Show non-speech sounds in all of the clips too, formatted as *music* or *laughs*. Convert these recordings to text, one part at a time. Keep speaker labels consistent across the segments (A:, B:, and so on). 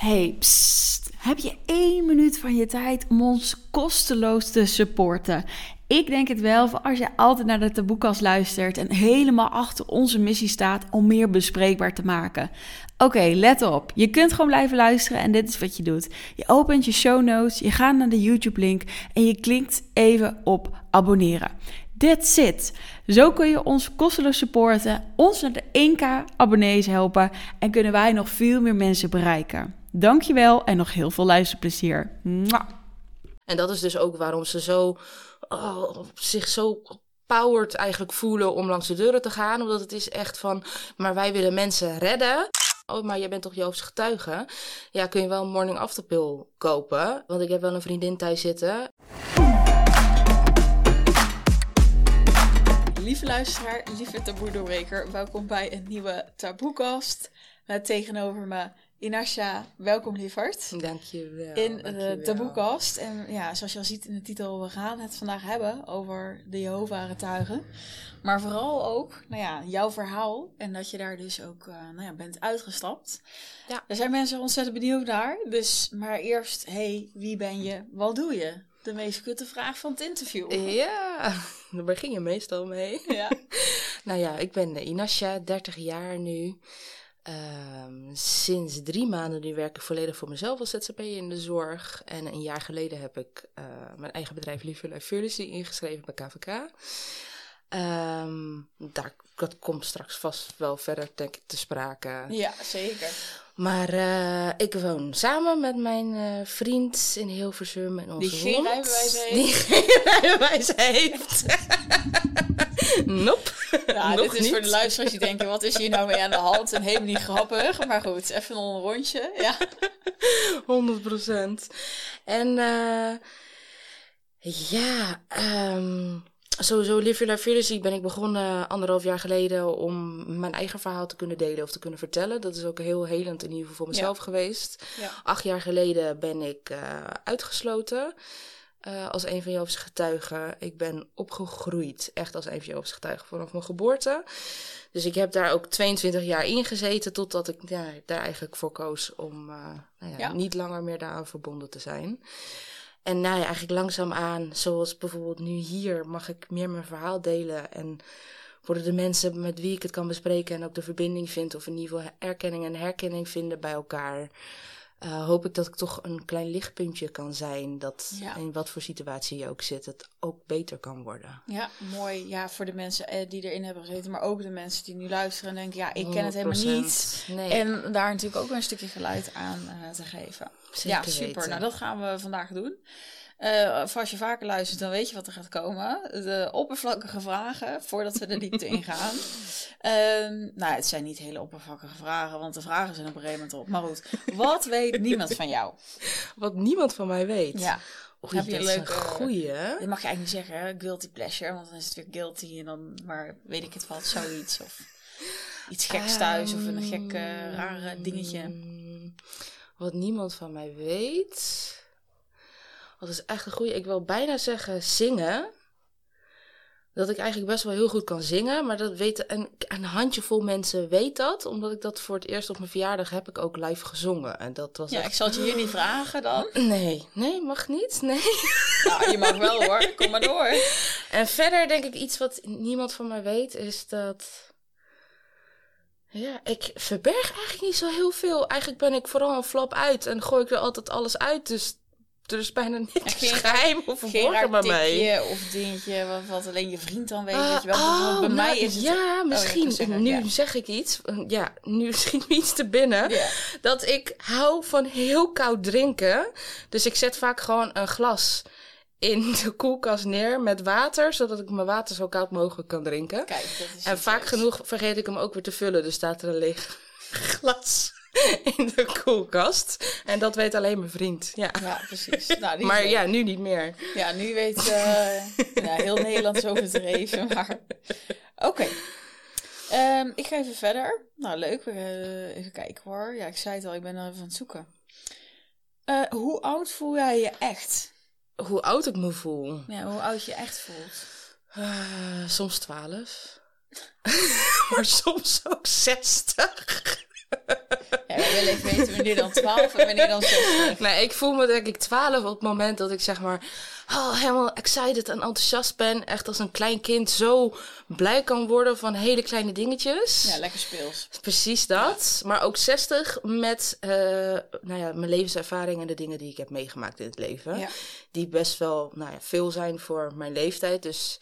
A: Hey. Heb je één minuut van je tijd om ons kosteloos te supporten? Ik denk het wel, voor als je altijd naar de taboekast luistert en helemaal achter onze missie staat om meer bespreekbaar te maken. Oké, let op. Je kunt gewoon blijven luisteren en dit is wat je doet. Je opent je show notes, je gaat naar de YouTube-link en je klikt even op abonneren. That's it. Zo kun je ons kosteloos supporten, ons naar de 1k abonnees helpen en kunnen wij nog veel meer mensen bereiken. Dankjewel en nog heel veel luisterplezier. Mwah.
B: En dat is dus ook waarom ze zo, oh, zich zo powered eigenlijk voelen om langs de deuren te gaan. Omdat het is echt van, maar wij willen mensen redden. Oh, maar jij bent toch Joofs getuige? Ja, kun je wel een morning after pill kopen? Want ik heb wel een vriendin thuis zitten.
A: Lieve luisteraar, lieve taboe welkom bij een nieuwe taboekast. Met tegenover me Inasha, welkom lieverd.
B: Dankjewel.
A: In de taboekast. En ja, zoals je al ziet in de titel, we gaan het vandaag hebben over de Jehovah-getuigen. Maar vooral ook, nou ja, jouw verhaal. En dat je daar dus ook uh, nou ja, bent uitgestapt. Ja. Daar zijn mensen ontzettend benieuwd naar. Dus, maar eerst, hey, wie ben je? Wat doe je? De meest kutte vraag van het interview.
B: Ja, daar begin je meestal mee. Ja. *laughs* nou ja, ik ben Inasha, 30 jaar nu. Um, sinds drie maanden nu werk ik volledig voor mezelf als ZZP in de zorg. En een jaar geleden heb ik uh, mijn eigen bedrijf Life Furniture ingeschreven bij KVK. Um, ehm, daar, dat komt straks vast wel verder denk ik te sprake.
A: Ja, zeker.
B: Maar uh, ik woon samen met mijn uh, vriend in Hilversum en onze
A: Die geen rijbewijs heeft.
B: Die geen rijbewijs heeft. *laughs* *laughs* nope.
A: Ja, dit is voor de luisteraars die denken, wat is hier nou mee aan de hand? En helemaal niet grappig. Maar goed, even een rondje. Ja. *laughs*
B: 100 procent. En uh, ja, um, sowieso Live Your Life ben ik begonnen anderhalf jaar geleden om mijn eigen verhaal te kunnen delen of te kunnen vertellen. Dat is ook heel helend in ieder geval voor mezelf geweest. Ja. Acht jaar geleden ben ik uh, uitgesloten. Uh, als een van Joop's getuigen. Ik ben opgegroeid, echt als een van Joop's getuigen, vanaf mijn geboorte. Dus ik heb daar ook 22 jaar in gezeten, totdat ik ja, daar eigenlijk voor koos om uh, nou ja, ja. niet langer meer daaraan verbonden te zijn. En nou ja, eigenlijk langzaamaan, zoals bijvoorbeeld nu hier, mag ik meer mijn verhaal delen. En worden de mensen met wie ik het kan bespreken en ook de verbinding vind, of in ieder geval erkenning en herkenning vinden bij elkaar. Uh, hoop ik dat ik toch een klein lichtpuntje kan zijn. Dat ja. in wat voor situatie je ook zit, het ook beter kan worden.
A: Ja, mooi. Ja, voor de mensen eh, die erin hebben gezeten, maar ook de mensen die nu luisteren en denken: ja, ik ken het helemaal niet. Nee. En daar natuurlijk ook een stukje geluid aan uh, te geven.
B: Zeker
A: ja, super.
B: Weten.
A: Nou, dat gaan we vandaag doen. Uh, als je vaker luistert, dan weet je wat er gaat komen. De oppervlakkige vragen, voordat we de diepte *laughs* ingaan. Um, nou, het zijn niet hele oppervlakkige vragen, want de vragen zijn op een gegeven moment op. Maar goed, wat weet *laughs* niemand van jou?
B: Wat niemand van mij weet?
A: Ja.
B: Oei, heb je een leuke goeie?
A: Dat mag je eigenlijk niet zeggen, hè? guilty pleasure, want dan is het weer guilty en dan, maar weet ik het wat, zoiets of iets geks thuis of een gek uh, rare dingetje.
B: Wat niemand van mij weet. Dat is echt een goede. Ik wil bijna zeggen zingen. Dat ik eigenlijk best wel heel goed kan zingen. Maar dat weten een, een handjevol mensen weet dat. Omdat ik dat voor het eerst op mijn verjaardag heb ik ook live gezongen. En dat was
A: ja,
B: echt...
A: ik zal het je hier niet vragen dan. *clears throat*
B: Nee, nee, mag niet. Nee.
A: Nou, je mag wel hoor. Kom maar door. *laughs*
B: En verder denk ik iets wat niemand van mij weet. Is dat... Ja, ik verberg eigenlijk niet zo heel veel. Eigenlijk ben ik vooral een flap uit. En gooi ik er altijd alles uit. Dus er is bijna niks geen, geheim of verborgen bij mij.
A: of dingetje wat, wat, alleen je vriend dan weet. Uh, weet je wel. Oh, bij nou, mij is het...
B: Ja, misschien. Oh, zeggen, nu ja. zeg ik iets. Ja, nu *laughs* schiet me iets te binnen. Dat ik hou van heel koud drinken. Dus ik zet vaak gewoon een glas in de koelkast neer met water, zodat ik mijn water zo koud mogelijk kan drinken.
A: Kijk, dat is
B: en vaak genoeg vergeet ik hem ook weer te vullen. Dus staat er een leeg *laughs* glas *laughs* in de koelkast. En dat weet alleen mijn vriend. Ja,
A: ja precies. Nou,
B: maar ja, nu niet meer.
A: Ja, nu weet *laughs* uh, heel Nederland zo overdreven. Maar oké. Okay. Um, ik ga even verder. Nou, leuk. Uh, even kijken hoor. Ja, ik zei het al, ik ben er even aan het zoeken. Uh, hoe oud voel jij je echt?
B: Hoe oud ik me voel?
A: Ja, hoe oud je echt voelt?
B: soms twaalf. *laughs* maar soms ook zestig.
A: Ja, willen even weten wanneer dan 12 en wanneer dan 60.
B: Nee, ik voel me denk ik 12 op het moment dat ik zeg maar oh, helemaal excited en enthousiast ben. Echt als een klein kind zo blij kan worden van hele kleine dingetjes.
A: Ja, lekker speels.
B: Precies dat. Maar ook 60 met uh, nou ja, mijn levenservaring en de dingen die ik heb meegemaakt in het leven. Ja. Die best wel nou ja, veel zijn voor mijn leeftijd. Dus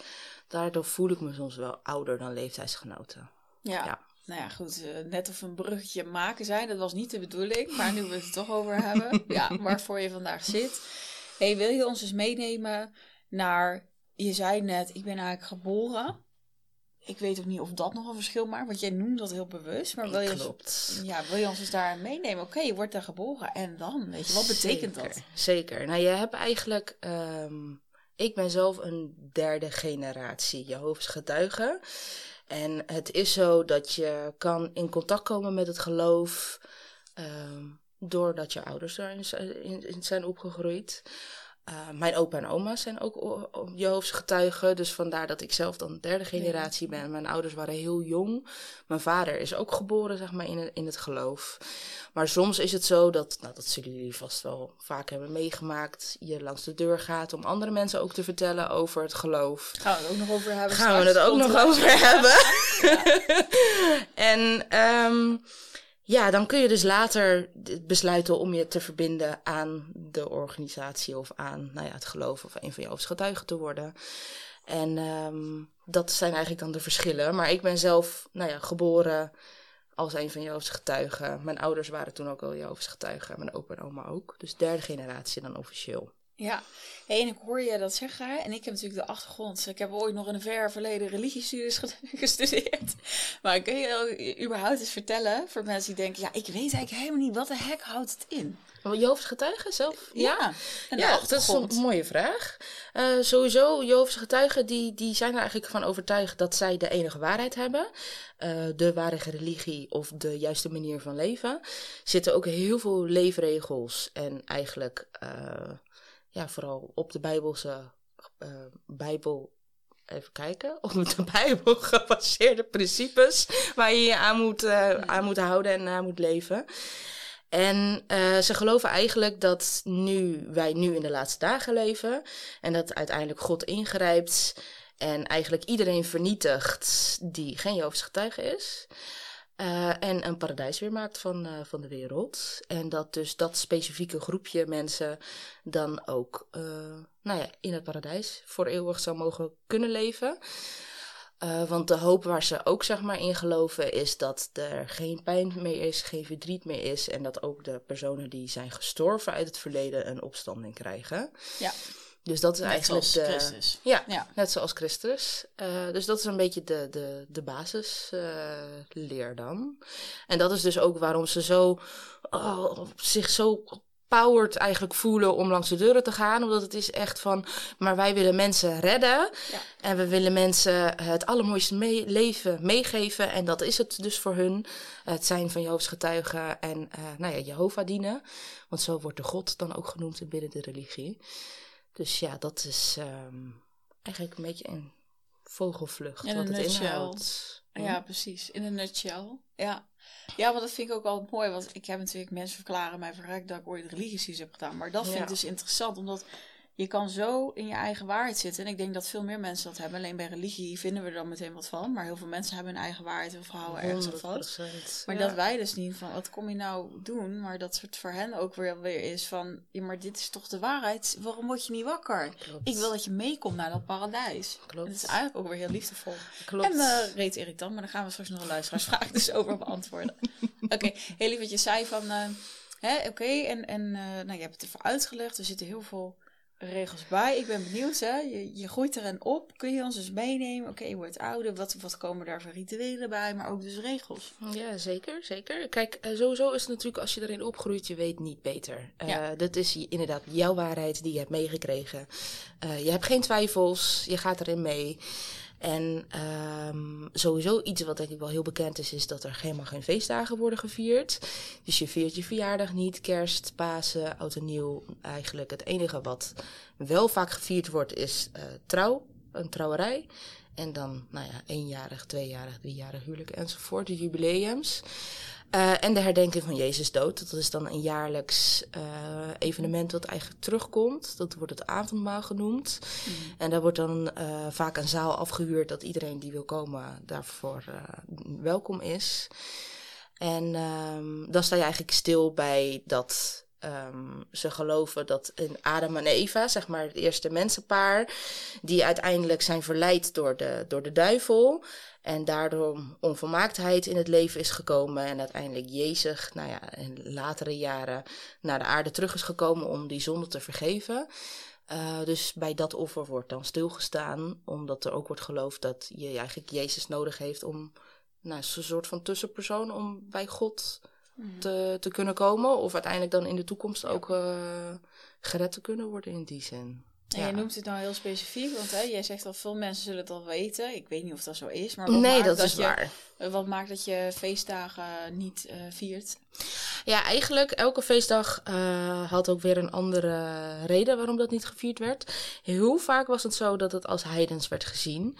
B: daardoor voel ik me soms wel ouder dan leeftijdsgenoten.
A: Ja. Nou ja, goed, uh, net of een bruggetje maken zijn, dat was niet de bedoeling, maar nu we het er toch over hebben, *laughs* ja, waarvoor je vandaag zit. Hey, wil je ons eens meenemen naar, je zei net, ik ben eigenlijk geboren. Ik weet ook niet of dat nog een verschil maakt, want jij noemt dat heel bewust. Maar wil je, Klopt. Ja, wil je ons eens daar meenemen? Oké, je wordt daar geboren en dan, weet je, wat betekent dat?
B: Zeker. Nou, je hebt eigenlijk, um, ik ben zelf een derde generatie Jehovah's getuige. En het is zo dat je kan in contact komen met het geloof um, doordat je ouders erin zijn opgegroeid. Uh, mijn opa en oma zijn ook Jehovah's getuigen. Dus vandaar dat ik zelf dan derde generatie ben. Mijn ouders waren heel jong. Mijn vader is ook geboren, zeg maar, in het, in het geloof. Maar soms is het zo dat, nou, dat zullen jullie vast wel vaak hebben meegemaakt. Je langs de deur gaat om andere mensen ook te vertellen over het geloof.
A: Gaan we het ook nog over hebben?
B: Gaan we het ook nog over hebben? *laughs* *laughs* en um, ja, dan kun je dus later besluiten om je te verbinden aan de organisatie of aan nou ja, het geloof of een van je getuigen te worden. En um, dat zijn eigenlijk dan de verschillen. Maar ik ben zelf nou ja, geboren als een van Jehovah's getuigen. Mijn ouders waren toen ook al Jehovah's getuigen. Mijn opa en oma ook. Dus derde generatie dan officieel.
A: Ja, hey, en ik hoor je dat zeggen. En ik heb natuurlijk de achtergrond. Ik heb ooit nog in een ver verleden religiestudies *laughs* gestudeerd. Maar kun je überhaupt eens vertellen voor mensen die denken... ja, ik weet eigenlijk helemaal niet, wat de hek houdt het in?
B: Jehovah's getuigen zelf?
A: Ja,
B: ja, dat is een mooie vraag. Uh, sowieso, Jehovah's getuigen die, die zijn er eigenlijk van overtuigd dat zij de enige waarheid hebben. Uh, de ware religie of de juiste manier van leven. Er zitten ook heel veel leefregels en eigenlijk... Uh, ja, vooral op de Bijbelse uh, Bijbel. Even kijken. *laughs* Op de Bijbel gebaseerde principes waar je je aan moet, uh, aan moet houden en aan moet leven. En uh, ze geloven eigenlijk dat nu wij nu in de laatste dagen leven en dat uiteindelijk God ingrijpt en eigenlijk iedereen vernietigt die geen Joodse getuige is. Uh, en een paradijs weer maakt van, uh, van de wereld. En dat dus dat specifieke groepje mensen dan ook uh, nou ja, in het paradijs voor eeuwig zou mogen kunnen leven. want de hoop waar ze ook zeg maar in geloven is dat er geen pijn meer is, geen verdriet meer is. En dat ook de personen die zijn gestorven uit het verleden een opstanding krijgen.
A: Ja.
B: Dus dat is
A: net
B: eigenlijk
A: zoals
B: de,
A: Christus.
B: Ja, ja, net zoals Christus. Uh, dus dat is een beetje de, de, de basisleer uh, dan. En dat is dus ook waarom ze zo oh, zich zo powered eigenlijk voelen om langs de deuren te gaan. Omdat het is echt van, maar wij willen mensen redden. Ja. En we willen mensen het allermooiste mee leven meegeven. En dat is het dus voor hun. Het zijn van Jehovah's getuigen en uh, nou ja, Jehovah dienen. Want zo wordt de God dan ook genoemd binnen de religie. Dus ja, dat is um, eigenlijk een beetje een vogelvlucht
A: in
B: wat het
A: nutshell.
B: inhoudt.
A: Ja, precies. In een nutshell. Ja. ja, want dat vind ik ook wel mooi. Want ik heb natuurlijk mensen verklaren mij verrekt dat ik ooit religies heb gedaan. Maar dat vind ja. ik dus interessant, omdat je kan zo in je eigen waarheid zitten. En ik denk dat veel meer mensen dat hebben. Alleen bij religie vinden we er dan meteen wat van. Maar heel veel mensen hebben hun eigen waarheid en verhouden ergens aan vast. Maar ja. dat wij dus niet van, wat kom je nou doen? Maar dat het voor hen ook weer, weer is van, ja, maar dit is toch de waarheid? Waarom word je niet wakker? Klopt. Ik wil dat je meekomt naar dat paradijs.
B: Klopt.
A: En dat is eigenlijk ook weer heel liefdevol.
B: Klopt.
A: En uh, reed Erik dan, maar daar gaan we straks nog een luisteraarsvraag *laughs* dus over beantwoorden. Oké, okay. heel lief wat je zei van, uh, oké, okay, en, en uh, nou, je hebt het even uitgelegd. Er zitten heel veel regels bij. Ik ben benieuwd, hè? Je, je groeit erin op. Kun je ons eens meenemen? Oké, okay, je wordt ouder. Wat, wat komen daar voor rituelen bij? Maar ook dus regels.
B: Ja, zeker, zeker. Kijk, sowieso is het natuurlijk als je erin opgroeit, je weet niet beter. Ja. Uh, dat is inderdaad jouw waarheid die je hebt meegekregen. Uh, je hebt geen twijfels, je gaat erin mee. En um, sowieso iets wat denk ik wel heel bekend is, is dat er helemaal geen feestdagen worden gevierd. Dus je viert je verjaardag niet, kerst, Pasen, oud en nieuw. Eigenlijk het enige wat wel vaak gevierd wordt is uh, trouw, een trouwerij. En dan, nou ja, eenjarig, tweejarig, driejarig huwelijk enzovoort, de jubileums. Uh, en de herdenking van Jezus dood. Dat is dan een jaarlijks uh, evenement dat eigenlijk terugkomt. Dat wordt het avondmaal genoemd. Mm. En daar wordt dan uh, vaak een zaal afgehuurd dat iedereen die wil komen daarvoor welkom is. En um, dan sta je eigenlijk stil bij dat Um, ze geloven dat in Adam en Eva, zeg maar het eerste mensenpaar, die uiteindelijk zijn verleid door de, door de duivel. En daardoor onvolmaaktheid in het leven is gekomen. En uiteindelijk Jezus, nou ja, in latere jaren naar de aarde terug is gekomen om die zonde te vergeven. Uh, dus bij dat offer wordt dan stilgestaan, omdat er ook wordt geloofd dat je eigenlijk Jezus nodig heeft om, nou, een soort van tussenpersoon om bij God Mhm. te, te kunnen komen. Of uiteindelijk dan in de toekomst ook uh, gered te kunnen worden in die zin.
A: En ja. je noemt het nou heel specifiek, want hè, jij zegt al veel mensen zullen het al weten. Ik weet niet of dat zo is, maar
B: wat nee, dat, is waar.
A: Wat maakt dat je feestdagen niet uh, viert?
B: Ja, eigenlijk elke feestdag uh, had ook weer een andere reden waarom dat niet gevierd werd. Heel vaak was het zo dat het als heidens werd gezien.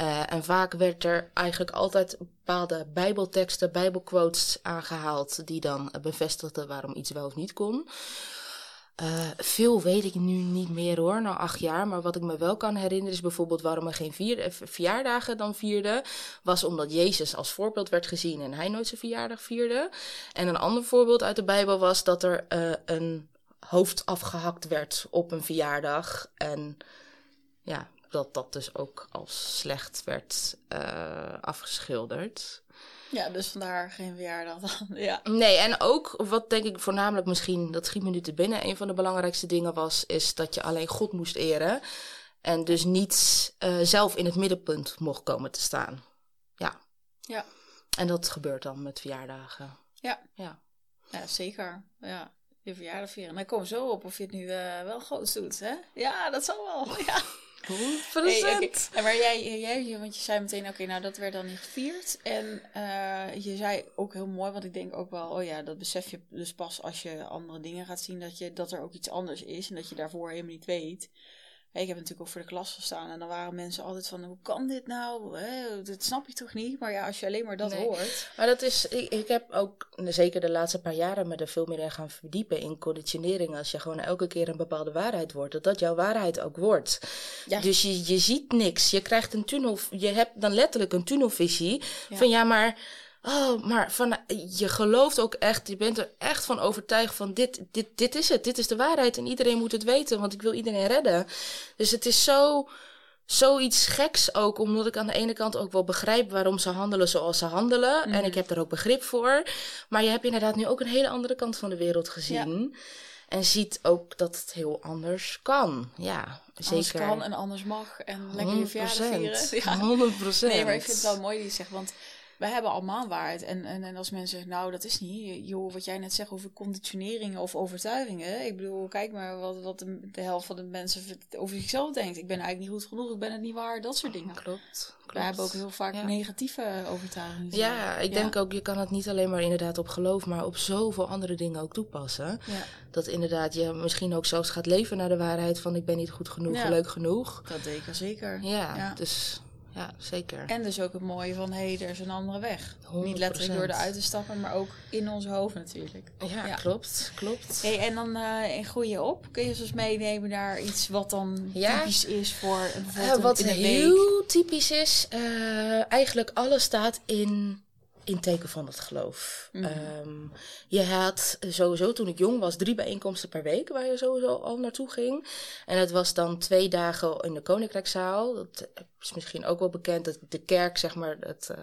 B: Uh, en vaak werd er eigenlijk altijd bepaalde bijbelteksten, bijbelquotes aangehaald die dan bevestigden waarom iets wel of niet kon. Uh, veel weet ik nu niet meer hoor, na acht jaar. Maar wat ik me wel kan herinneren is bijvoorbeeld waarom er geen vier, eh, verjaardagen dan vierden. Was omdat Jezus als voorbeeld werd gezien en hij nooit zijn verjaardag vierde. En een ander voorbeeld uit de Bijbel was dat er uh, een hoofd afgehakt werd op een verjaardag. En ja, dat dat dus ook als slecht werd afgeschilderd.
A: Ja, dus vandaar geen verjaardag dan. *laughs* Ja.
B: Nee, en ook wat denk ik voornamelijk misschien, dat schiet me nu te binnen, een van de belangrijkste dingen was, is dat je alleen God moest eren. En dus niet uh, zelf in het middenpunt mocht komen te staan. Ja.
A: Ja.
B: En dat gebeurt dan met verjaardagen.
A: Ja.
B: Ja,
A: ja zeker. Ja. Je verjaardag vieren. En kom zo op of je het nu uh, wel groot doet, hè? Ja, dat zal wel. *laughs* Ja.
B: 100%. Hey,
A: En maar jij, jij, want je zei meteen, oké, nou dat werd dan niet gevierd. En uh, je zei ook heel mooi, want ik denk ook wel, oh ja, dat besef je dus pas als je andere dingen gaat zien, dat, je, dat er ook iets anders is en dat je daarvoor helemaal niet weet ik heb natuurlijk ook voor de klas gestaan en dan waren mensen altijd van, hoe kan dit nou? Hè? Dat snap je toch niet? Maar ja, als je alleen maar dat hoort.
B: Maar dat is, ik, ik heb ook zeker de laatste paar jaren me er veel meer in gaan verdiepen in conditionering. Als je gewoon elke keer een bepaalde waarheid wordt, dat dat jouw waarheid ook wordt. Ja. Dus je, je ziet niks. Je krijgt een tunnel, je hebt dan letterlijk een tunnelvisie van ja, maar Oh, maar van, je gelooft ook echt, je bent er echt van overtuigd van dit, dit, dit is het, dit is de waarheid en iedereen moet het weten, want ik wil iedereen redden. Dus het is zo, zoiets geks ook, omdat ik aan de ene kant ook wel begrijp waarom ze handelen zoals ze handelen. En mhm. ik heb er ook begrip voor. Maar je hebt inderdaad nu ook een hele andere kant van de wereld gezien. En ziet ook dat het heel anders kan. Ja, zeker. Anders
A: kan en anders mag. En lekker je verjaardag vieren.
B: Ja. 100%.
A: Nee, maar ik vind het wel mooi die zegt, want we hebben allemaal waarheid. En, en, en als mensen zeggen, nou, dat is niet, joh, wat jij net zegt over conditioneringen of overtuigingen. Ik bedoel, kijk maar wat, wat de, de helft van de mensen over zichzelf denkt. Ik ben eigenlijk niet goed genoeg, ik ben het niet waar, dat soort dingen.
B: Klopt.
A: We hebben ook heel vaak negatieve overtuigingen.
B: Ja, ik denk ook, je kan het niet alleen maar inderdaad op geloof, maar op zoveel andere dingen ook toepassen.
A: Ja.
B: Dat inderdaad je misschien ook zelfs gaat leven naar de waarheid van ik ben niet goed genoeg, leuk genoeg.
A: Dat denk ik zeker.
B: Ja, dus ja, zeker.
A: En dus ook het mooie van, hé, hey, er is een andere weg. Niet letterlijk door de uit te stappen, maar ook in ons hoofd natuurlijk.
B: Ja, klopt, klopt.
A: Hey, en dan uh, in groeien op, kun je dus meenemen naar iets wat dan typisch is voor bijvoorbeeld uh,
B: Wat heel typisch is, uh, eigenlijk alles staat in in teken van het geloof. Mm um, je had sowieso toen ik jong was drie bijeenkomsten per week waar je sowieso al naartoe ging. En het was dan twee dagen in de Koninkrijkzaal. Dat is misschien ook wel bekend. Dat de kerk, zeg maar, het uh,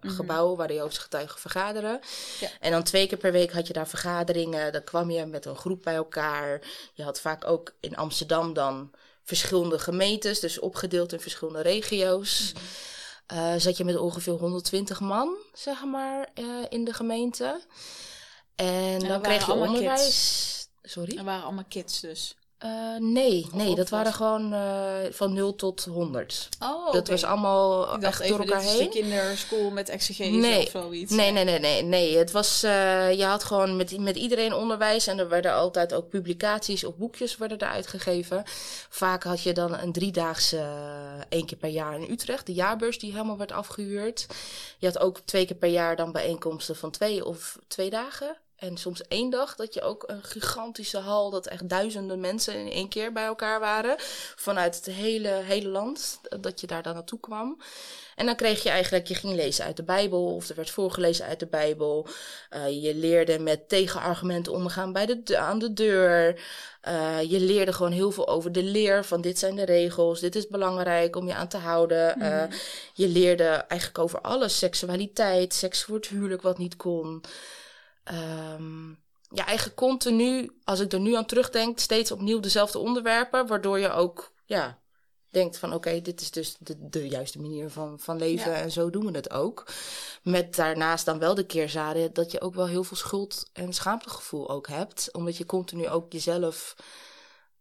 B: mm gebouw waar de Joodse getuigen vergaderen. Ja. En dan twee keer per week had je daar vergaderingen. Dan kwam je met een groep bij elkaar. Je had vaak ook in Amsterdam dan verschillende gemeentes, dus opgedeeld in verschillende regio's. Mm uh, zat je met ongeveer 120 man, zeg maar, uh, in de gemeente. En, dan kreeg je onderwijs.
A: Kids. Sorry? Er waren allemaal kids dus.
B: Uh, nee, nee dat waren gewoon uh, van 0 tot 100.
A: Oh,
B: Dat was allemaal
A: ik dacht
B: echt door
A: even,
B: elkaar
A: dit is
B: heen.
A: de kinderschool met exegese
B: Nee.
A: of zoiets.
B: Nee, nee, nee, nee, nee. Het was, uh, je had gewoon met, met iedereen onderwijs en er werden altijd ook publicaties of boekjes werden er uitgegeven. Vaak had je dan een driedaagse één keer per jaar in Utrecht, de jaarbeurs die helemaal werd afgehuurd. Je had ook twee keer per jaar dan bijeenkomsten van twee of twee dagen. En soms één dag dat je ook een gigantische hal, dat echt duizenden mensen in één keer bij elkaar waren. Vanuit het hele, hele land, dat je daar dan naartoe kwam. En dan kreeg je eigenlijk, je ging lezen uit de Bijbel, of er werd voorgelezen uit de Bijbel. Uh, je leerde met tegenargumenten omgaan bij de, aan de deur. Uh, je leerde gewoon heel veel over de leer van dit zijn de regels, dit is belangrijk om je aan te houden. Mm. Uh, je leerde eigenlijk over alles, seksualiteit, seks voor het huwelijk wat niet kon. Um, ja, eigenlijk continu, als ik er nu aan terugdenk, steeds opnieuw dezelfde onderwerpen, waardoor je ook, ja, denkt van oké, okay, dit is dus de, de juiste manier van, van leven ja. en zo doen we het ook. Met daarnaast dan wel de keerzijde dat je ook wel heel veel schuld- en schaamtegevoel ook hebt, omdat je continu ook jezelf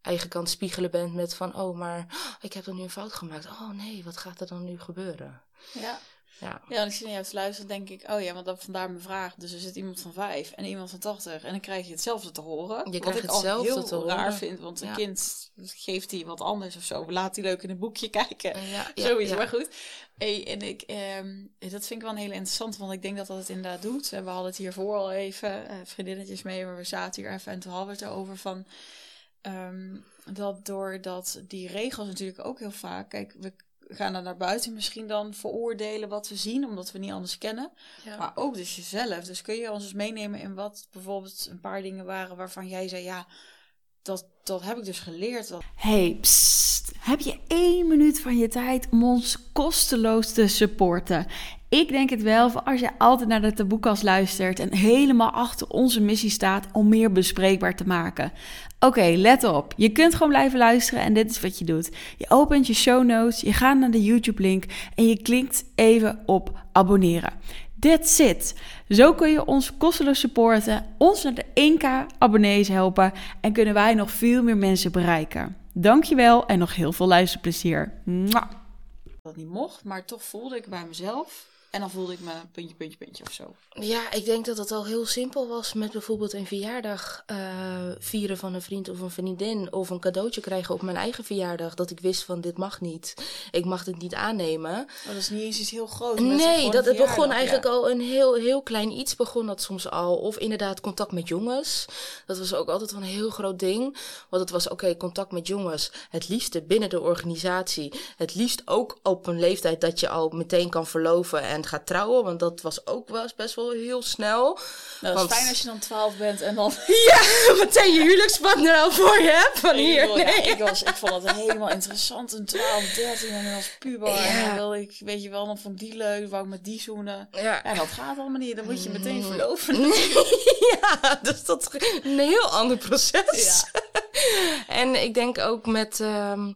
B: eigenlijk aan het spiegelen bent met van oh, maar ik heb dan nu een fout gemaakt. Oh nee, wat gaat er dan nu gebeuren?
A: Ja.
B: Ja.
A: Ja, als je naar jou te luisteren, denk ik, oh ja, want dan vandaar mijn vraag. Dus er zit iemand van vijf en iemand van 80 en dan krijg je hetzelfde te horen.
B: Je
A: wat ik al heel
B: te horen.
A: raar vind, want een kind geeft hij wat anders of zo. Laat hij leuk in een boekje kijken.
B: Ja, ja,
A: Zoiets,
B: ja.
A: maar goed. Hey, en ik, ehm, dat vind ik wel een hele interessant, want ik denk dat dat het inderdaad doet. En we hadden het hiervoor al even, eh, vriendinnetjes mee, maar we zaten hier even en toen hadden we het erover van... ehm, dat doordat die regels natuurlijk ook heel vaak... Kijk, we gaan er naar buiten misschien dan veroordelen wat we zien, omdat we niet anders kennen.
B: Ja.
A: Maar ook dus jezelf. Dus kun je ons eens meenemen in wat bijvoorbeeld een paar dingen waren waarvan jij zei, ja, dat, dat heb ik dus geleerd. Dat...
C: Hey. Heb je één minuut van je tijd om ons kosteloos te supporten? Ik denk het wel, als je altijd naar de taboekast luistert en helemaal achter onze missie staat om meer bespreekbaar te maken. Oké, let op. Je kunt gewoon blijven luisteren en dit is wat je doet. Je opent je show notes, je gaat naar de YouTube-link en je klikt even op abonneren. That's it. Zo kun je ons kosteloos supporten, ons naar de 1k abonnees helpen en kunnen wij nog veel meer mensen bereiken. Dankjewel en nog heel veel luisterplezier.
A: Dat niet mocht, maar toch voelde ik bij mezelf. En dan voelde ik me puntje, puntje, puntje of zo.
B: Ja, ik denk dat het al heel simpel was met bijvoorbeeld een verjaardag uh, vieren van een vriend of een vriendin. Of een cadeautje krijgen op mijn eigen verjaardag. Dat ik wist van dit mag niet. Ik mag dit niet aannemen.
A: Maar dat is niet eens iets heel groots.
B: Nee, dat, het begon eigenlijk
A: ja.
B: al een heel, heel klein iets begon dat soms al. Of inderdaad contact met jongens. Dat was ook altijd wel een heel groot ding. Want het was oké, okay, contact met jongens. Het liefste binnen de organisatie. Het liefst ook op een leeftijd dat je al meteen kan verloven en gaat trouwen. Want dat was ook wel best wel heel snel.
A: Nou, dat
B: want...
A: is fijn als je dan 12 bent en dan. *laughs*
B: Ja, meteen je huwelijkspartner al voor je hebt. Van
A: Nee,
B: hier.
A: ja,
B: Nee.
A: ik, was, ik vond het helemaal interessant. Een 12, 13 en als puber.
B: Ja.
A: En dan wilde ik, weet je wel, dan vond ik die leuk. Wou ik met die zoenen.
B: Ja.
A: En dat gaat allemaal niet. Dan moet je meteen verloven. *laughs*
B: ja, dus dat is een heel ander proces. en ik denk ook met, ehm,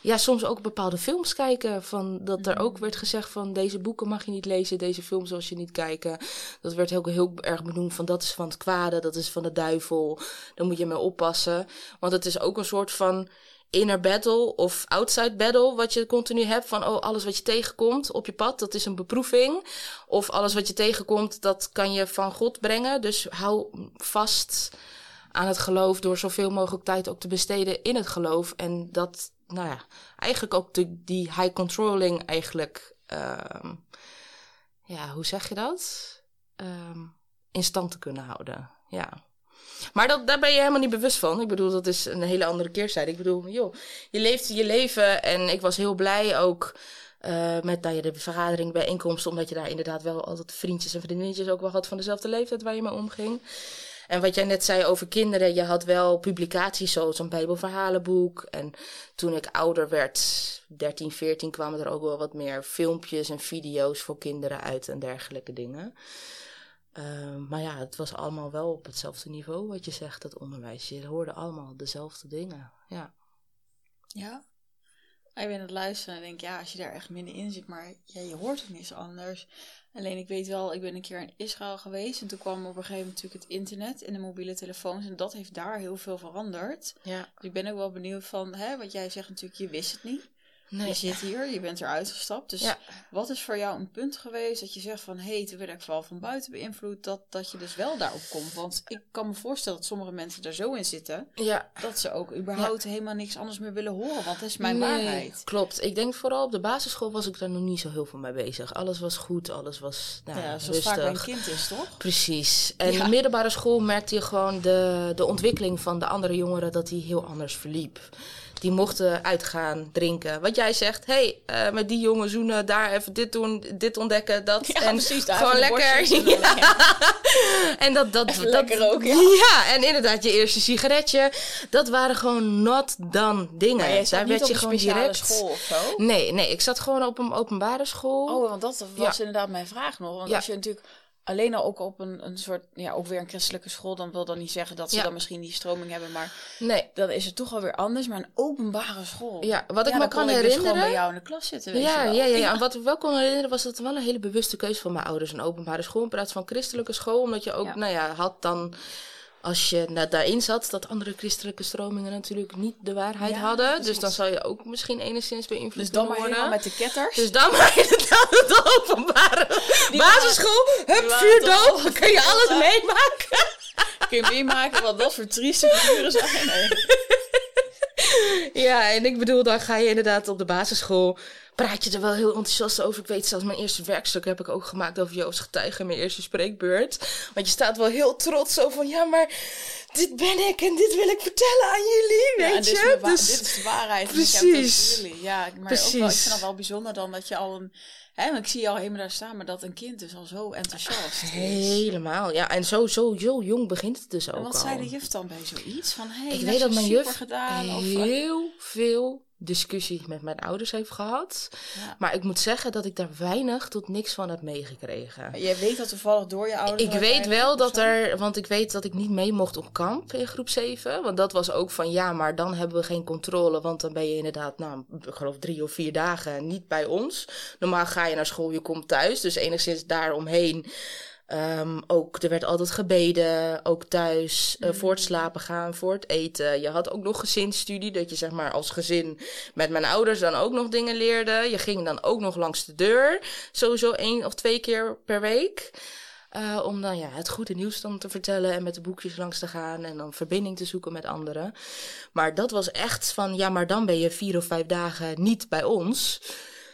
B: ja, soms ook bepaalde films kijken. Van, dat er ook werd gezegd van deze boeken mag je niet lezen, deze films als je niet kijken. Dat werd heel, heel erg benoemd van dat is van het kwade, dat is van de duivel. Daar moet je mee oppassen. Want het is ook een soort van inner battle of outside battle wat je continu hebt van oh alles wat je tegenkomt op je pad dat is een beproeving of alles wat je tegenkomt dat kan je van God brengen dus hou vast aan het geloof door zoveel mogelijk tijd ook te besteden in het geloof en dat nou ja eigenlijk ook de, die high controlling eigenlijk ehm, ja hoe zeg je dat Ehm, in stand te kunnen houden ja maar dat, daar ben je helemaal niet bewust van. Ik bedoel, dat is een hele andere keerzijde. Ik bedoel, joh, je leeft je leven. En ik was heel blij ook uh, met nou ja, de vergadering, bijeenkomsten. Omdat je daar inderdaad wel altijd vriendjes en vriendinnetjes ook wel had van dezelfde leeftijd waar je mee omging. En wat jij net zei over kinderen, je had wel publicaties zoals een Bijbelverhalenboek. En toen ik ouder werd, 13, 14, kwamen er ook wel wat meer filmpjes en video's voor kinderen uit en dergelijke dingen. Uh, maar ja, het was allemaal wel op hetzelfde niveau wat je zegt, dat onderwijs. Je hoorde allemaal dezelfde dingen, ja.
A: Ja. Ik ben het luisteren en denk, ja, als je daar echt minder in zit, maar ja, je hoort het niet anders. Alleen ik weet wel, ik ben een keer in Israël geweest en toen kwam op een gegeven moment natuurlijk het internet en de mobiele telefoons en dat heeft daar heel veel veranderd. Ja. Dus ik ben ook wel benieuwd van, hè, wat jij zegt natuurlijk, je wist het niet. Nee. Je zit hier, je bent eruit gestapt. Dus wat is voor jou een punt geweest dat je zegt van... hé, hey, toen werd ik vooral van buiten beïnvloed... Dat, dat je dus wel daarop komt? Want ik kan me voorstellen dat sommige mensen er zo in zitten... Ja. dat ze ook überhaupt helemaal niks anders meer willen horen. Want dat is mijn waarheid.
B: Klopt. Ik denk vooral op de basisschool was ik daar nog niet zo heel veel mee bezig. Alles was goed, alles was nou, Ja, zoals vaak
A: een kind is, toch?
B: Precies. En in de middelbare school merkte je gewoon de, de ontwikkeling van de andere jongeren... dat die heel anders verliep die mochten uitgaan, drinken. Wat jij zegt, hey, uh, met die jongen zoenen, daar even dit doen, dit ontdekken, dat.
A: Ja, en precies, gewoon lekker. *laughs* Ja.
B: en dat, dat,
A: dat lekker ook,
B: ja. ja. en inderdaad, je eerste sigaretje. Dat waren gewoon not done dingen.
A: Maar daar werd je gewoon direct. school of zo?
B: Nee, nee, ik zat gewoon op een openbare school.
A: Oh, want dat was inderdaad mijn vraag nog. Want als je natuurlijk alleen al ook op een, een soort, ja, ook weer een christelijke school, dan wil dat niet zeggen dat ze dan misschien die stroming hebben, maar nee. dan is het toch alweer anders. Maar een openbare school.
B: Ja, wat ik me kan dus herinneren.
A: bij jou in de klas zitten. Weet
B: ja,
A: je wel.
B: ja, ja, ja. En wat ik wel kon herinneren was dat het wel een hele bewuste keuze van mijn ouders, een openbare school in plaats van christelijke school, omdat je ook, nou ja, had dan als je nou, daarin zat, dat andere christelijke stromingen natuurlijk niet de waarheid hadden. Dus dan zou je ook misschien enigszins beïnvloed
A: dus dan
B: worden.
A: maar met de ketters.
B: Dus dan maar *laughs* inderdaad basisschool. Hup, vuur dood. Dan kun je alles meemaken.
A: kun je meemaken wat dat voor trieste figuren zijn. Nee.
B: Ja, en ik bedoel, dan ga je inderdaad op de basisschool praat je er wel heel enthousiast over. Ik weet zelfs mijn eerste werkstuk heb ik ook gemaakt over Joost Getuigen, mijn eerste spreekbeurt. Want je staat wel heel trots zo van, ja, maar dit ben ik en dit wil ik vertellen aan jullie, weet
A: ja,
B: je.
A: Dus, dit is de waarheid.
B: Precies.
A: jullie. Ja, maar Precies. ook wel, ik vind het wel bijzonder dan dat je al een... Hè, ik zie al helemaal daar staan, maar dat een kind dus al zo enthousiast is.
B: Helemaal, ja. En zo, zo, zo jong begint het dus ook
A: En wat zei de juf dan bij zoiets? Van, hey,
B: ik weet dat mijn juf gedaan, heel veel discussie met mijn ouders heeft gehad. Maar ik moet zeggen dat ik daar weinig tot niks van heb meegekregen.
A: Jij weet dat toevallig door je ouders?
B: Ik weet wel dat er, want ik weet dat ik niet mee mocht op kamp in groep 7. Want dat was ook van ja, maar dan hebben we geen controle. Want dan ben je inderdaad, nou, ik geloof drie of vier dagen niet bij ons. Normaal ga je naar school, je komt thuis. Dus enigszins daaromheen Um, ook, er werd altijd gebeden, ook thuis, uh, voor het slapen gaan, voor het eten. Je had ook nog gezinsstudie, dat je zeg maar als gezin met mijn ouders dan ook nog dingen leerde. Je ging dan ook nog langs de deur, sowieso één of twee keer per week. Uh, om dan ja, het goede nieuws dan te vertellen en met de boekjes langs te gaan en dan verbinding te zoeken met anderen. Maar dat was echt van, ja, maar dan ben je vier of vijf dagen niet bij ons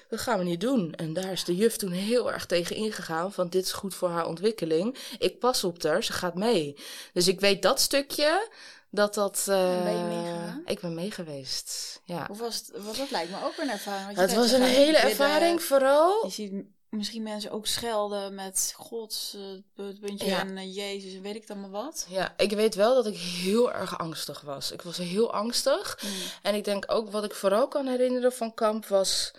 B: dat gaan we niet doen. En daar is de juf toen heel erg tegen ingegaan, van dit is goed voor haar ontwikkeling. Ik pas op haar, ze gaat mee. Dus ik weet dat stukje, dat dat... Uh,
A: ben je meegegaan?
B: Ik ben meegeweest, ja.
A: Hoe was het? Was dat lijkt me ook een ervaring.
B: Het was een hele ervaring, vooral.
A: Je ziet misschien mensen ook schelden met Gods uh, puntje en uh, Jezus en weet ik dan maar wat.
B: Ja, ik weet wel dat ik heel erg angstig was. Ik was heel angstig. Mm. En ik denk ook wat ik vooral kan herinneren van kamp was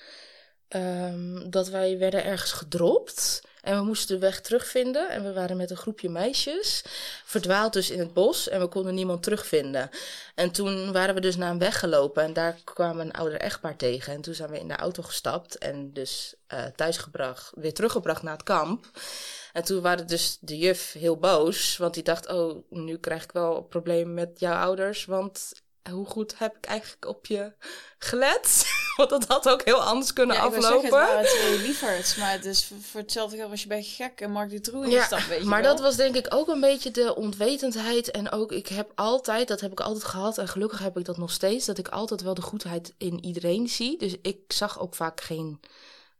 B: um, dat wij werden ergens gedropt. En we moesten de weg terugvinden. En we waren met een groepje meisjes. Verdwaald dus in het bos. En we konden niemand terugvinden. En toen waren we dus naar een weg gelopen. En daar kwamen een ouder echtpaar tegen. En toen zijn we in de auto gestapt. En dus uh, thuisgebracht, weer teruggebracht naar het kamp. En toen waren dus de juf heel boos. Want die dacht, oh, nu krijg ik wel problemen met jouw ouders. Want hoe goed heb ik eigenlijk op je gelet? *laughs* Want dat had ook heel anders kunnen ja, aflopen.
A: het waren twee lieverds, maar dus voor hetzelfde geld was je bij gek en Mark Dutroux in ja, weet je
B: Maar dat was denk ik ook een beetje de onwetendheid. En ook, ik heb altijd, dat heb ik altijd gehad en gelukkig heb ik dat nog steeds, dat ik altijd wel de goedheid in iedereen zie. Dus ik zag ook vaak geen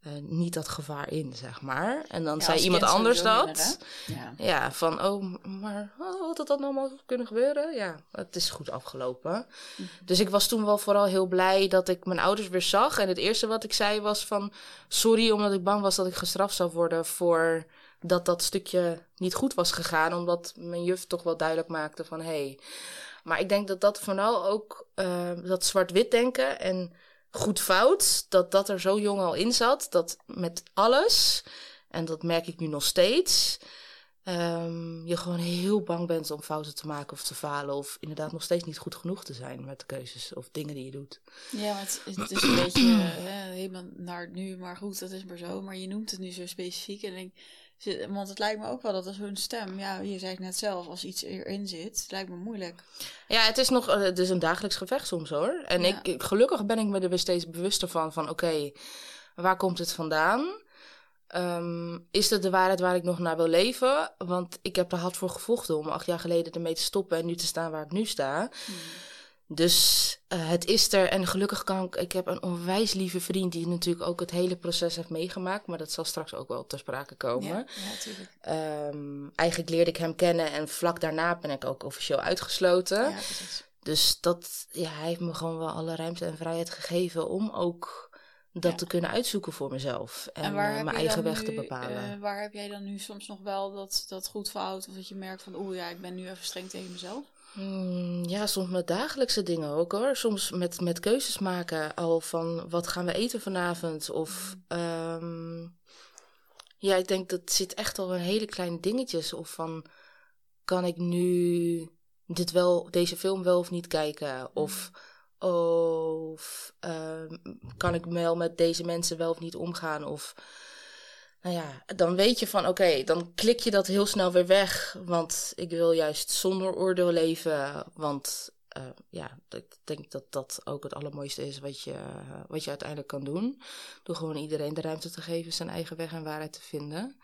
B: uh, niet dat gevaar in, zeg maar. En dan zei iemand anders dat. ja. ja. van, oh, maar oh, had dat dan allemaal kunnen gebeuren? Ja, het is goed afgelopen. Mhm. Dus ik was toen wel vooral heel blij dat ik mijn ouders weer zag. En het eerste wat ik zei was van, sorry, omdat ik bang was dat ik gestraft zou worden voor dat dat stukje niet goed was gegaan. Omdat mijn juf toch wel duidelijk maakte van, hé. Hey. Maar ik denk dat dat vooral ook, uh, dat zwart-wit denken en goed fout, dat dat er zo jong al in zat. Dat met alles, en dat merk ik nu nog steeds, um, je gewoon heel bang bent om fouten te maken of te falen. Of inderdaad nog steeds niet goed genoeg te zijn met de keuzes of dingen die je doet.
A: Ja, het, het is een beetje hè, *clears throat* helemaal naar nu, maar goed, dat is maar zo. Maar je noemt het nu zo specifiek. En ik, want het lijkt me ook wel dat als hun stem, ja, je zei het net zelf, als iets erin zit, het lijkt me moeilijk.
B: Ja, het is nog, het is een dagelijks gevecht soms hoor. En ik, gelukkig ben ik me er steeds bewuster van, van oké, waar komt het vandaan? Um, is het de waarheid waar ik nog naar wil leven? Want ik heb er hard voor gevochten om acht jaar geleden ermee te stoppen en nu te staan waar ik nu sta. Hmm. Dus uh, het is er en gelukkig kan ik. Ik heb een onwijs lieve vriend die natuurlijk ook het hele proces heeft meegemaakt, maar dat zal straks ook wel ter sprake komen. Ja, natuurlijk. Um, eigenlijk leerde ik hem kennen en vlak daarna ben ik ook officieel uitgesloten. Ja, precies. Dus dat, ja, hij heeft me gewoon wel alle ruimte en vrijheid gegeven om ook dat te kunnen uitzoeken voor mezelf. En, en uh, mijn eigen weg te bepalen.
A: Uh, waar heb jij dan nu soms nog wel dat, dat goed fout? Of dat je merkt van, oeh ja, ik ben nu even streng tegen mezelf?
B: Hmm, ja, soms met dagelijkse dingen ook hoor. Soms met, met keuzes maken al van wat gaan we eten vanavond. Of um, ja, ik denk dat zit echt al in hele kleine dingetjes. Of van kan ik nu dit wel, deze film wel of niet kijken? Of of uh, kan ik wel met deze mensen wel of niet omgaan? Of nou ja, dan weet je van oké, dan klik je dat heel snel weer weg. Want ik wil juist zonder oordeel leven. Want uh, ja, ik denk dat dat ook het allermooiste is wat je, wat je uiteindelijk kan doen. Door gewoon iedereen de ruimte te geven zijn eigen weg en waarheid te vinden.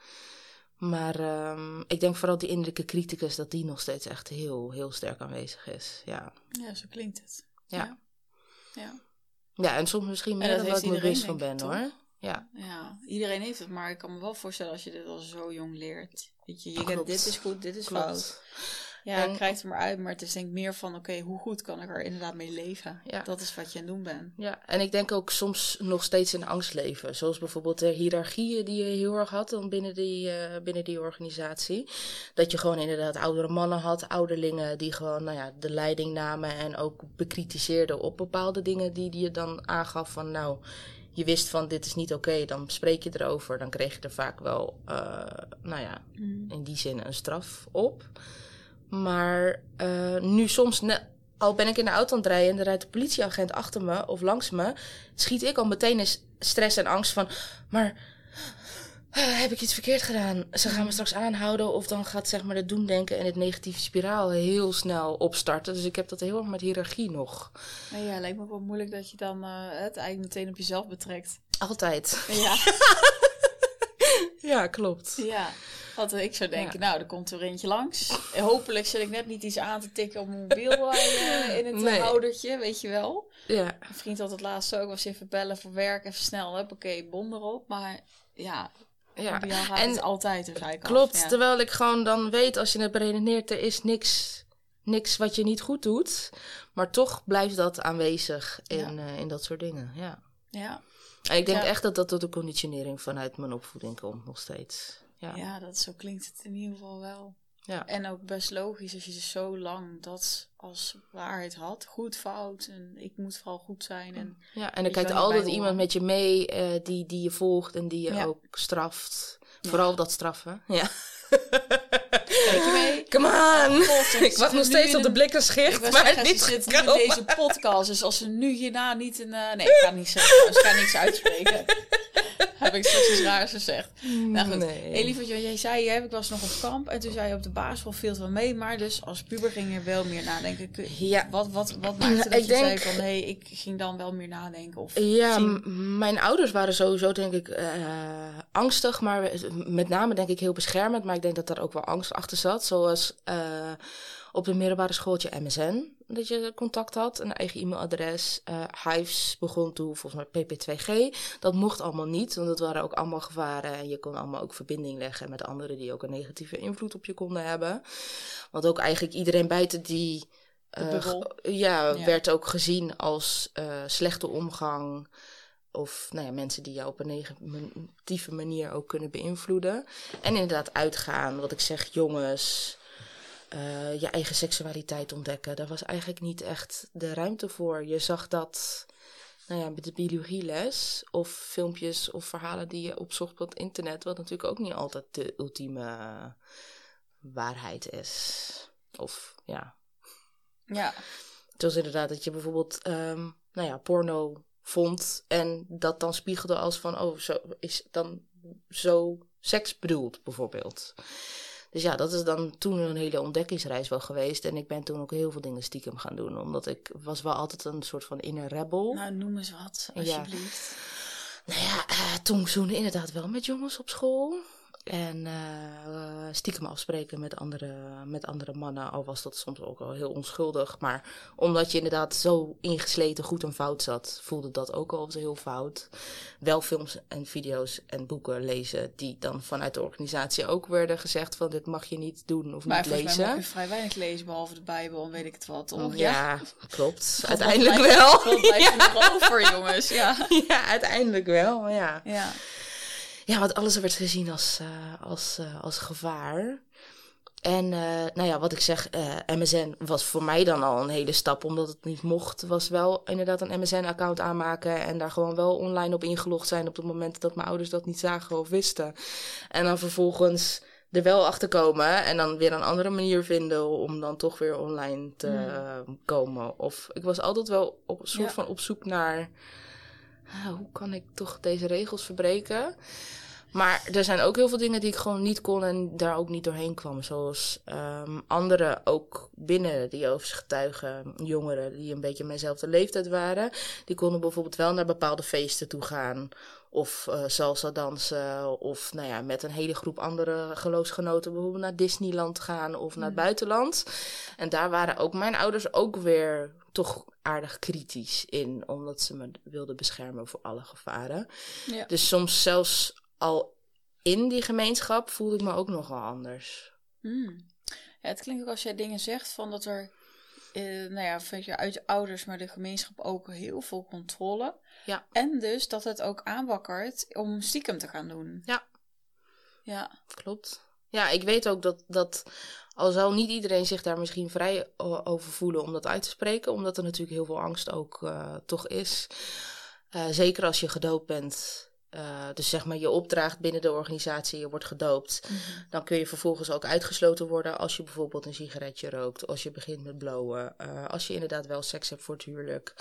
B: Maar um, ik denk vooral die innerlijke criticus, dat die nog steeds echt heel, heel sterk aanwezig is. Ja,
A: ja zo klinkt het.
B: Ja. Ja. Ja, en soms misschien meer dan wat ik me bewust van ben hoor. Ja.
A: ja, iedereen heeft het, maar ik kan me wel voorstellen als je dit al zo jong leert. Weet je, je kent dit is goed, dit is fout. Ja, en, krijgt er maar uit, maar het is denk ik meer van, oké, hoe goed kan ik er inderdaad mee leven? Ja. Dat is wat je aan het doen bent.
B: Ja, en ik denk ook soms nog steeds in angst leven. Zoals bijvoorbeeld de hiërarchieën die je heel erg had dan binnen die, uh, binnen die organisatie. Dat je gewoon inderdaad oudere mannen had, ouderlingen die gewoon nou ja, de leiding namen en ook bekritiseerden op bepaalde dingen die, die je dan aangaf van nou je wist van dit is niet oké, dan spreek je erover. Dan kreeg je er vaak wel, uh, nou ja, mm. in die zin een straf op. Maar uh, nu soms, al ben ik in de auto aan het rijden en er rijdt de politieagent achter me of langs me, schiet ik al meteen in stress en angst van, maar heb ik iets verkeerd gedaan? Ze gaan me straks aanhouden of dan gaat zeg maar het doemdenken en het negatieve spiraal heel snel opstarten. Dus ik heb dat heel erg met hiërarchie nog.
A: Nou ja, lijkt me wel moeilijk dat je dan uh, het eigenlijk meteen op jezelf betrekt.
B: Altijd.
A: Ja. *laughs*
B: ja, klopt.
A: Ja. Want ik zou denken, nou, er komt er eentje langs. hopelijk zit ik net niet iets aan te tikken op mijn mobiel uh, in het nee. houdertje, weet je wel. Ja. Mijn vriend had het laatst ook, was even bellen voor werk, even snel, oké, okay, bon erop. Maar ja, ja. en het altijd dus eigenlijk
B: Klopt, terwijl ik gewoon dan weet, als je het beredeneert, er is niks, niks wat je niet goed doet. Maar toch blijft dat aanwezig in, uh, in dat soort dingen, ja.
A: Ja.
B: En ik denk echt dat dat tot de conditionering vanuit mijn opvoeding komt, nog steeds. Ja.
A: ja, dat zo klinkt het in ieder geval wel. Ja. En ook best logisch als je dus zo lang dat als waarheid had. Goed, fout en ik moet vooral goed zijn. En,
B: ja, en er kijkt altijd iemand met je mee uh, die, die je volgt en die je ook straft. Vooral dat straffen. Ja. *laughs* Kijk je mee? *laughs* Come on! ik wacht nog steeds op de blikken schicht, maar zeggen, niet
A: zit in deze podcast. Dus als ze nu hierna niet een... Uh, nee, ik ga niet zeggen. Ik ga niks uitspreken. *laughs* heb ik straks iets raars gezegd. Nou goed, nee. wat jij zei, hè, ik was nog op kamp en toen zei je op de basisschool veel van mee, maar dus als puber ging je wel meer nadenken. Ja. Wat, wat, wat maakte dat je denk, zei van, nee, ik ging dan wel meer nadenken? Of
B: ja, mijn ouders waren sowieso denk ik uh, angstig, maar met name denk ik heel beschermend, maar ik denk dat daar ook wel angst achter zat, zoals... Uh, op de middelbare schooltje MSN, dat je contact had, een eigen e-mailadres. Uh, Hives begon toen volgens mij PP2G. Dat mocht allemaal niet, want dat waren ook allemaal gevaren. En je kon allemaal ook verbinding leggen met anderen die ook een negatieve invloed op je konden hebben. Want ook eigenlijk iedereen buiten die... Uh, ja, werd ook gezien als uh, slechte omgang. Of nou ja, mensen die jou op een negatieve manier ook kunnen beïnvloeden. En inderdaad uitgaan, wat ik zeg, jongens, uh, je eigen seksualiteit ontdekken. Daar was eigenlijk niet echt de ruimte voor. Je zag dat nou ja, met de biologieles of filmpjes of verhalen die je opzocht op het internet, wat natuurlijk ook niet altijd de ultieme waarheid is. Of ja.
A: Ja.
B: Het was inderdaad dat je bijvoorbeeld, ehm, nou ja, porno vond en dat dan spiegelde als van, oh, zo is dan zo seks bedoeld, bijvoorbeeld. Dus ja, dat is dan toen een hele ontdekkingsreis wel geweest. En ik ben toen ook heel veel dingen stiekem gaan doen. Omdat ik was wel altijd een soort van inner rebel.
A: Nou, noem eens wat, alsjeblieft.
B: Ja. Nou ja, uh, toen zoende inderdaad wel met jongens op school. En uh, stiekem afspreken met andere, met andere mannen, al was dat soms ook wel heel onschuldig. Maar omdat je inderdaad zo ingesleten goed en fout zat, voelde dat ook al als heel fout. Wel films en video's en boeken lezen die dan vanuit de organisatie ook werden gezegd van dit mag je niet doen of niet lezen. Maar
A: mag je vrij weinig lezen, behalve de Bijbel en weet ik het wat.
B: Ja, ja, klopt. *laughs* uiteindelijk wel.
A: Dat *laughs* ja. nog over, jongens. Ja. *laughs*
B: ja, uiteindelijk wel, ja. ja ja, want alles werd gezien als, uh, als, uh, als gevaar. En uh, nou ja, wat ik zeg, MSN was voor mij dan al een hele stap, omdat het niet mocht. Was wel inderdaad een MSN-account aanmaken en daar gewoon wel online op ingelogd zijn op het moment dat mijn ouders dat niet zagen of wisten. En dan vervolgens er wel achter komen en dan weer een andere manier vinden om dan toch weer online te hmm. komen. Of ik was altijd wel op een soort van op zoek naar hoe kan ik toch deze regels verbreken? Maar er zijn ook heel veel dingen die ik gewoon niet kon en daar ook niet doorheen kwam. Zoals um, anderen ook binnen de Joodse getuigen, jongeren die een beetje mijnzelfde leeftijd waren. Die konden bijvoorbeeld wel naar bepaalde feesten toe gaan. Of uh, salsa dansen. Of nou ja, met een hele groep andere geloofsgenoten bijvoorbeeld naar Disneyland gaan of naar het mm. buitenland. En daar waren ook mijn ouders ook weer toch aardig kritisch in, omdat ze me wilden beschermen voor alle gevaren. Ja. Dus soms zelfs al in die gemeenschap voelde ik me ook nogal anders.
A: Hmm. Ja, het klinkt ook als jij dingen zegt van dat er, eh, nou ja, vind je uit ouders, maar de gemeenschap ook heel veel controle. Ja. En dus dat het ook aanwakkert om stiekem te gaan doen.
B: Ja. Ja. Klopt. Ja, ik weet ook dat, dat al zal niet iedereen zich daar misschien vrij over voelen om dat uit te spreken, omdat er natuurlijk heel veel angst ook uh, toch is. Uh, zeker als je gedoopt bent. Uh, dus zeg maar, je opdraagt binnen de organisatie, je wordt gedoopt. Mm -hmm. Dan kun je vervolgens ook uitgesloten worden als je bijvoorbeeld een sigaretje rookt, als je begint met blowen, als je inderdaad wel seks hebt voor het huwelijk.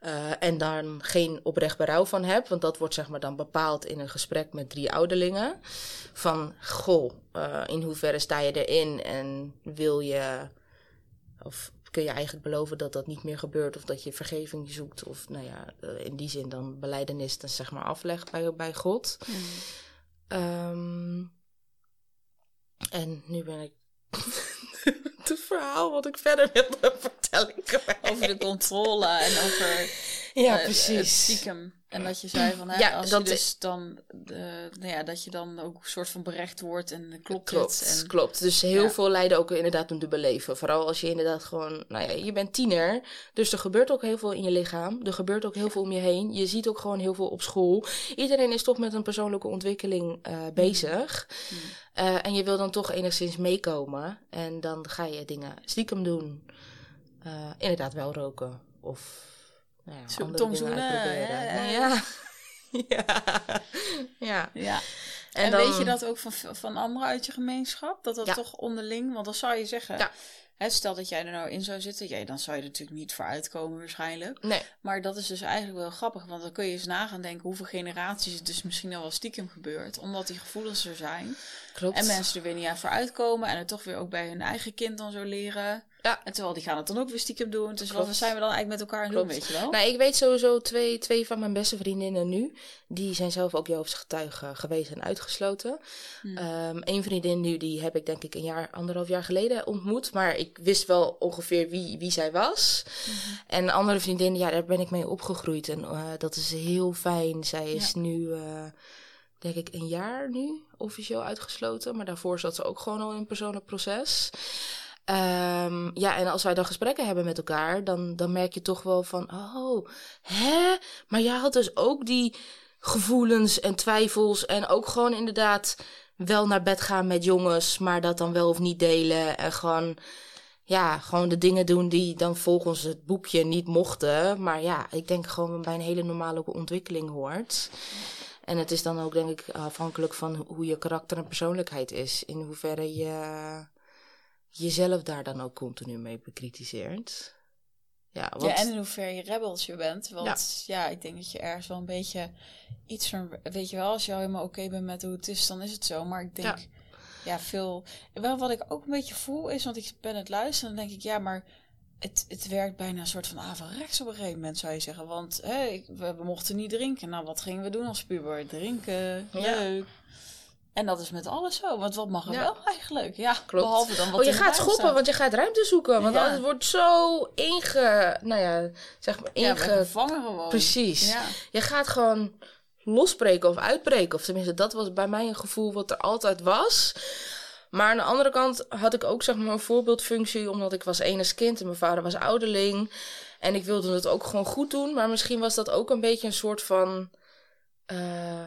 B: Uh, en dan geen oprecht berouw van heb. Want dat wordt zeg maar dan bepaald in een gesprek met drie ouderlingen. Van, goh, uh, in hoeverre sta je erin en wil je... Of kun je eigenlijk beloven dat dat niet meer gebeurt of dat je vergeving zoekt. Of nou ja, uh, in die zin dan beleidenis dan zeg maar aflegt bij, bij God. Mm. Um, en nu ben ik *laughs* het verhaal wat ik verder wilde vertellen.
A: Over de controle en over
B: ja, uh, precies.
A: stiekem. En dat je *clears throat* zei van, hè, ja, als dat je dus dan, nou ja, dat je dan ook een soort van berecht wordt en klopt,
B: klopt
A: het. En,
B: klopt. Dus heel veel leiden ook inderdaad een dubbel leven. Vooral als je inderdaad gewoon, nou ja, je bent tiener. Dus er gebeurt ook heel veel in je lichaam. Er gebeurt ook heel veel om je heen. Je ziet ook gewoon heel veel op school. Iedereen is toch met een persoonlijke ontwikkeling uh, bezig. Mm. Uh, en je wil dan toch enigszins meekomen. En dan ga je dingen stiekem doen. Inderdaad wel roken. Of nou ja, andere
A: tongzoenen,
B: Ja. ja. ja.
A: ja. En, en dan, weet je dat ook van, van anderen uit je gemeenschap? Dat dat ja. toch onderling, want dan zou je zeggen, ja. hè, stel dat jij er nou in zou zitten, jij, dan zou je er natuurlijk niet voor uitkomen waarschijnlijk.
B: Nee.
A: Maar dat is dus eigenlijk wel grappig, want dan kun je eens nagaan denken hoeveel generaties het dus misschien al wel stiekem gebeurt, omdat die gevoelens er zijn.
B: Klopt.
A: En mensen er weer niet aan voor uitkomen en het toch weer ook bij hun eigen kind dan zo leren.
B: Ja.
A: En terwijl die gaan het dan ook weer stiekem doen. Dus Klopt. wat zijn we dan eigenlijk met elkaar aan doen, weet je wel?
B: Nou, ik weet sowieso twee, twee van mijn beste vriendinnen nu. Die zijn zelf ook Joodse getuigen geweest en uitgesloten. Hmm. Um, een vriendin nu, die heb ik denk ik een jaar, anderhalf jaar geleden ontmoet. Maar ik wist wel ongeveer wie, wie zij was. Hmm. En een andere vriendin, ja, daar ben ik mee opgegroeid. En uh, dat is heel fijn. Zij is ja. nu... Uh, denk ik, een jaar nu officieel uitgesloten. Maar daarvoor zat ze ook gewoon al in een persoonlijk proces. Um, ja, en als wij dan gesprekken hebben met elkaar, dan, dan merk je toch wel van, oh, hè? Maar jij had dus ook die gevoelens en twijfels en ook gewoon inderdaad wel naar bed gaan met jongens, maar dat dan wel of niet delen en gewoon, ja, gewoon de dingen doen die dan volgens het boekje niet mochten. Maar ja, ik denk gewoon bij een hele normale ontwikkeling hoort. En het is dan ook, denk ik, afhankelijk van hoe je karakter en persoonlijkheid is. In hoeverre je jezelf daar dan ook continu mee bekritiseert.
A: Ja, want... ja, en in hoeverre je rebeltje bent. Want ja. ik denk dat je ergens wel een beetje iets van... Weet je wel, als je helemaal oké bent met hoe het is, dan is het zo. Maar ik denk, ja, veel... Wel wat ik ook een beetje voel is, want ik ben het luisteren... dan denk ik, ja, maar het, het werkt bijna een soort van averechts op een gegeven moment, zou je zeggen. Want we, we, mochten niet drinken. Nou, wat gingen we doen als puber? Drinken, leuk. En dat is met alles zo. Want wat mag er wel eigenlijk? Ja,
B: klopt. Behalve dan wat Oh, je gaat schoppen, want je gaat ruimte zoeken. Want ja. wordt zo inge... Nou ja, zeg maar
A: ingevangen gewoon.
B: Precies. Je gaat gewoon losbreken of uitbreken. Of tenminste, dat was bij mij een gevoel wat er altijd was. Maar aan de andere kant had ik ook zeg maar een voorbeeldfunctie, omdat ik was enig kind en mijn vader was ouderling. En ik wilde het ook gewoon goed doen, maar misschien was dat ook een beetje een soort van. Uh,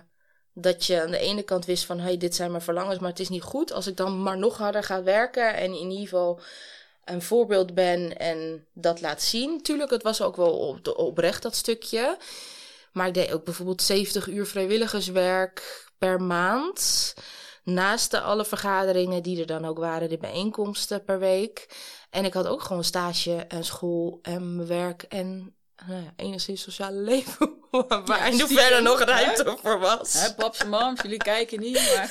B: dat je aan de ene kant wist van, hey, dit zijn mijn verlangens, maar het is niet goed. Als ik dan maar nog harder ga werken en in ieder geval een voorbeeld ben en dat laat zien. Tuurlijk, het was ook wel op oprecht dat stukje. Maar ik deed ook bijvoorbeeld 70 uur vrijwilligerswerk per maand. Naast de alle vergaderingen die er dan ook waren, de bijeenkomsten per week. En ik had ook gewoon stage en school en werk en nou ja, enigszins sociale *laughs* leven. waar ja, verder nog ruimte voor was.
A: Hè, paps en mams, jullie *laughs* kijken niet, maar...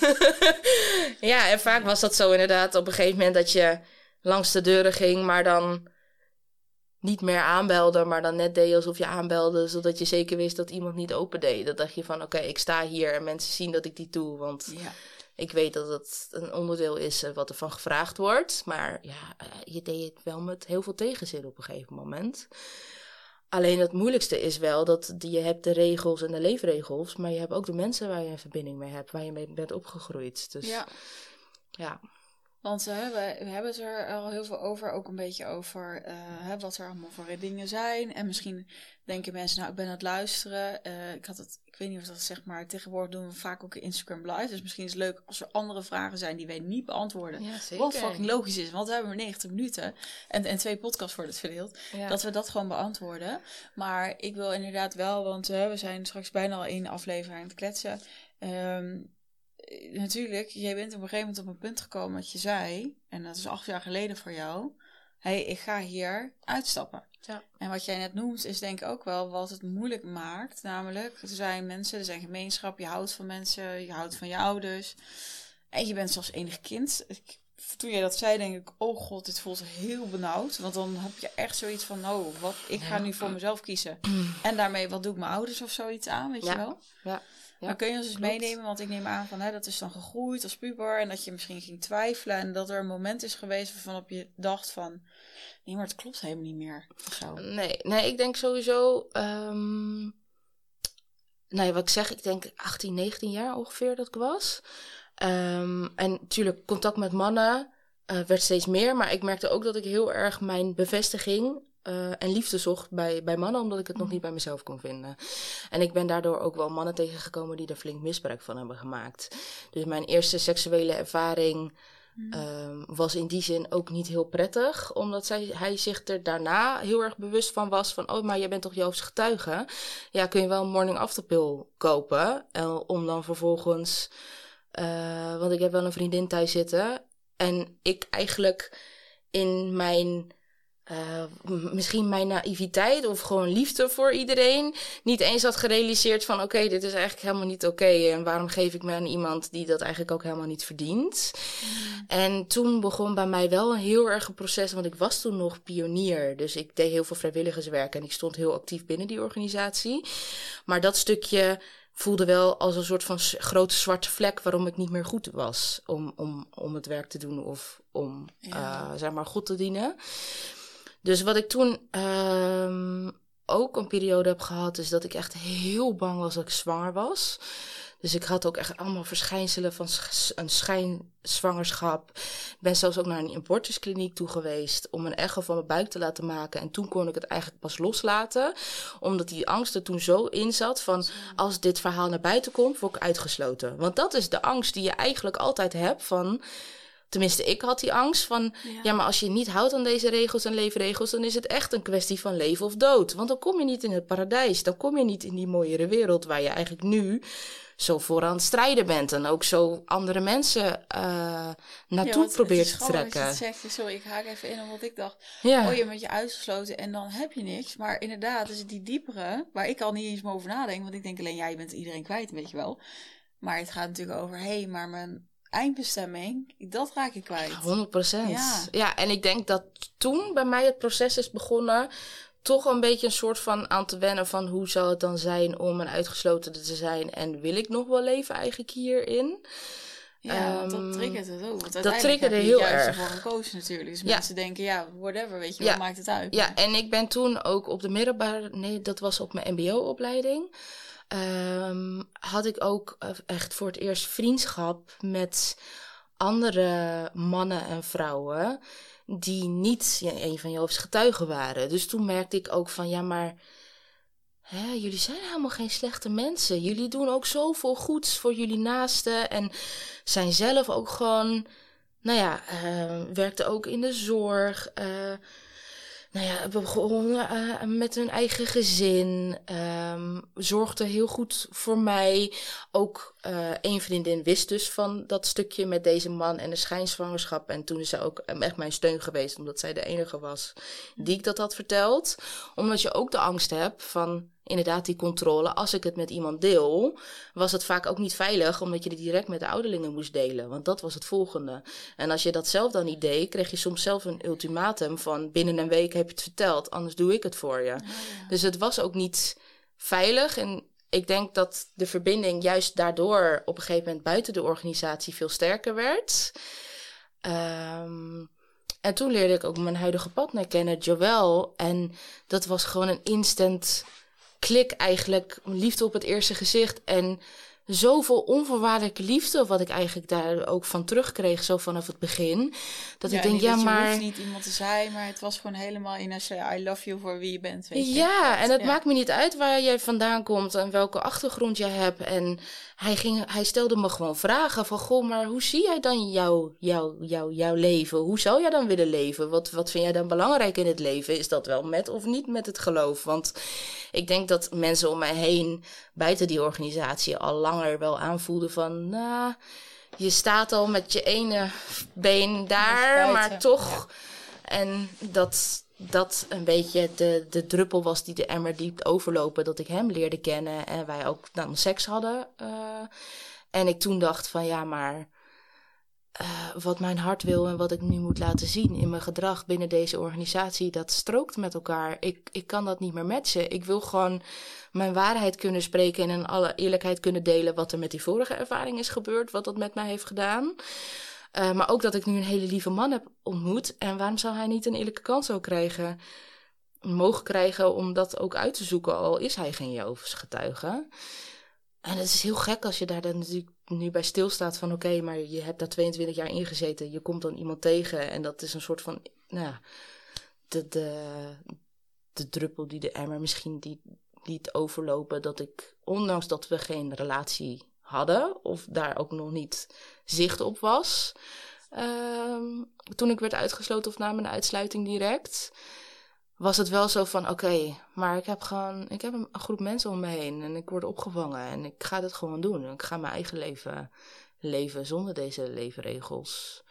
A: *laughs*
B: ja, en vaak was dat zo inderdaad op een gegeven moment dat je langs de deuren ging, maar dan niet meer aanbelde, maar dan net deed alsof je aanbelde, zodat je zeker wist dat iemand niet open deed. Dan dacht je van, oké, ik sta hier en mensen zien dat ik die doe, want ja. ik weet dat het een onderdeel is eh, wat er van gevraagd wordt. Maar ja, eh, je deed het wel met heel veel tegenzin op een gegeven moment. Alleen het moeilijkste is wel dat je hebt de regels en de leefregels, maar je hebt ook de mensen waar je een verbinding mee hebt, waar je mee bent opgegroeid. Dus ja. ja.
A: Want uh, we, we, hebben het er al heel veel over, ook een beetje over uh, wat er allemaal voor dingen zijn. En misschien denken mensen, nou, ik ben aan het luisteren. Uh, ik had het, ik weet niet of dat zeg maar, tegenwoordig doen we vaak ook Instagram live. Dus misschien is het leuk als er andere vragen zijn die wij niet beantwoorden. Ja. Wat fucking logisch is, want we hebben maar 90 minuten en, en twee podcasts worden het verdeeld. Dat we dat gewoon beantwoorden. Maar ik wil inderdaad wel, want we zijn straks bijna al één aflevering aan het kletsen. Um, natuurlijk, jij bent op een gegeven moment op een punt gekomen dat je zei, en dat is acht jaar geleden voor jou, hé, hey, ik ga hier uitstappen. Ja. En wat jij net noemt, is denk ik ook wel wat het moeilijk maakt. Namelijk, er zijn mensen, er zijn gemeenschap, je houdt van mensen, je houdt van je ouders. En je bent zelfs enig kind. toen jij dat zei, denk ik, oh god, dit voelt heel benauwd. Want dan heb je echt zoiets van, oh, wat, ik ga nu voor mezelf kiezen. en daarmee, wat doe ik mijn ouders of zoiets aan, weet je wel? Ja. Ja, kun je ons eens meenemen? Want ik neem aan van hè, dat is dan gegroeid als puber. En dat je misschien ging twijfelen. En dat er een moment is geweest waarvan je dacht van... Nee, maar het klopt helemaal niet meer. Zo.
B: Nee, nee, ik denk sowieso... Um, nee, wat ik zeg, ik denk 18, 19 jaar ongeveer dat ik was. Um, en natuurlijk contact met mannen uh, werd steeds meer. Maar ik merkte ook dat ik heel erg mijn bevestiging uh, en liefde zocht bij, bij mannen, omdat ik het nog mhm. niet bij mezelf kon vinden. En ik ben daardoor ook wel mannen tegengekomen die er flink misbruik van hebben gemaakt. Dus mijn eerste seksuele ervaring uh, was in die zin ook niet heel prettig, omdat zij, hij zich er daarna heel erg bewust van was van, oh, maar jij bent toch Joofs getuige? Ja, kun je wel een morning after pill kopen, uh, om dan vervolgens, uh, want ik heb wel een vriendin thuis zitten, en ik eigenlijk in mijn uh, misschien mijn naïviteit of gewoon liefde voor iedereen niet eens had gerealiseerd van oké, dit is eigenlijk helemaal niet oké en waarom geef ik me aan iemand die dat eigenlijk ook helemaal niet verdient. Mm. En toen begon bij mij wel een heel erg een proces, want ik was toen nog pionier, dus ik deed heel veel vrijwilligerswerk en ik stond heel actief binnen die organisatie. Maar dat stukje voelde wel als een soort van grote zwarte vlek waarom ik niet meer goed was om, om, om het werk te doen of om ja. uh, zeg maar goed te dienen. Dus wat ik toen um, ook een periode heb gehad, is dat ik echt heel bang was dat ik zwanger was. Dus ik had ook echt allemaal verschijnselen van een schijnzwangerschap. Ik ben zelfs ook naar een abortuskliniek toe geweest om een echo van mijn buik te laten maken. En toen kon ik het eigenlijk pas loslaten, omdat die angst er toen zo in zat van als dit verhaal naar buiten komt, word ik uitgesloten. Want dat is de angst die je eigenlijk altijd hebt van Tenminste, ik had die angst van, ja. maar als je niet houdt aan deze regels en leefregels, dan is het echt een kwestie van leven of dood. Want dan kom je niet in het paradijs, dan kom je niet in die mooiere wereld waar je eigenlijk nu zo voor aan het strijden bent en ook zo andere mensen uh, naartoe probeert te trekken.
A: Zegt, sorry, ik haak even in op wat ik dacht. Ja. Oh, je bent je uitgesloten en dan heb je niks. Maar inderdaad, is het die diepere, waar ik al niet eens meer over nadenk, want ik denk alleen, ja, je bent iedereen kwijt, weet je wel. Maar het gaat natuurlijk over, hé, hey, maar mijn eindbestemming, dat raak ik kwijt.
B: 100 procent. Ja. ja, en ik denk dat toen bij mij het proces is begonnen toch een beetje een soort van aan te wennen van hoe zou het dan zijn om een uitgesloten te zijn en wil ik nog wel leven eigenlijk hierin?
A: Ja, um, dat ehm, triggert het ook. Want dat triggerde heel juist erg. voor gekozen natuurlijk. Dus ja. mensen denken, ja, whatever, weet je, ja. wat maakt het uit?
B: Ja, en ik ben toen ook op de middelbare, nee, dat was op mijn mbo-opleiding, um, had ik ook eh, echt voor het eerst vriendschap met andere mannen en vrouwen die niet een van Joop's getuigen waren. Dus toen merkte ik ook van, ja, maar hè, jullie zijn helemaal geen slechte mensen. Jullie doen ook zoveel goeds voor jullie naasten en zijn zelf ook gewoon, nou ja, uh, werkten ook in de zorg. Uh, nou ja, begonnen uh, met hun eigen gezin. Um, zorgde heel goed voor mij. Ook uh, een vriendin wist dus van dat stukje met deze man en de schijnzwangerschap. En toen is ze ook echt mijn steun geweest, omdat zij de enige was die ik dat had verteld. Omdat je ook de angst hebt van inderdaad die controle. Als ik het met iemand deel, was het vaak ook niet veilig, omdat je het direct met de ouderlingen moest delen. Want dat was het volgende. En als je dat zelf dan niet deed, kreeg je soms zelf een ultimatum van binnen een week heb je het verteld, anders doe ik het voor je. Dus het was ook niet veilig. En ik denk dat de verbinding juist daardoor op een gegeven moment buiten de organisatie veel sterker werd. Um, en toen leerde ik ook mijn huidige partner kennen, Joël. En dat was gewoon een instant klik eigenlijk, liefde op het eerste gezicht. En zoveel onvoorwaardelijke liefde, wat ik eigenlijk daar ook van terugkreeg, zo vanaf het begin. Dat ik denk, ja, maar.
A: Je niet iemand te zijn, maar het was gewoon helemaal in als je I love you voor wie je bent. Weet
B: je? Ja, en het maakt me niet uit waar jij vandaan komt en welke achtergrond jij hebt. En hij, ging, hij stelde me gewoon vragen van, goh, maar hoe zie jij dan jouw, jouw, jouw, jouw leven? Hoe zou jij dan willen leven? Wat, wat vind jij dan belangrijk in het leven? Is dat wel met of niet met het geloof? Want ik denk dat mensen om mij heen, buiten die organisatie, al langer wel aanvoelden van, nou, je staat al met je ene been daar, maar toch. En dat, dat een beetje de, de druppel was die de emmer diep overlopen. Dat ik hem leerde kennen en wij ook dan seks hadden. Uh, en ik toen dacht van ja, maar uh, wat mijn hart wil en wat ik nu moet laten zien in mijn gedrag binnen deze organisatie, dat strookt met elkaar. Ik, ik kan dat niet meer matchen. Ik wil gewoon mijn waarheid kunnen spreken en in alle eerlijkheid kunnen delen wat er met die vorige ervaring is gebeurd, wat dat met mij heeft gedaan. Uh, maar ook dat ik nu een hele lieve man heb ontmoet. En waarom zou hij niet een eerlijke kans ook krijgen? Mogen krijgen om dat ook uit te zoeken, al is hij geen Jehovah's getuige. En het is heel gek als je daar dan natuurlijk nu bij stilstaat van oké, maar je hebt daar 22 jaar ingezeten. Je komt dan iemand tegen en dat is een soort van, nou ja, de, de, de druppel die de emmer misschien die, liet overlopen. Dat ik, ondanks dat we geen relatie hadden of daar ook nog niet zicht op was. Um, toen ik werd uitgesloten of na mijn uitsluiting direct, was het wel zo van: oké, maar ik heb gewoon ik heb een groep mensen om me heen en ik word opgevangen en ik ga dit gewoon doen. Ik ga mijn eigen leven leven zonder deze leefregels.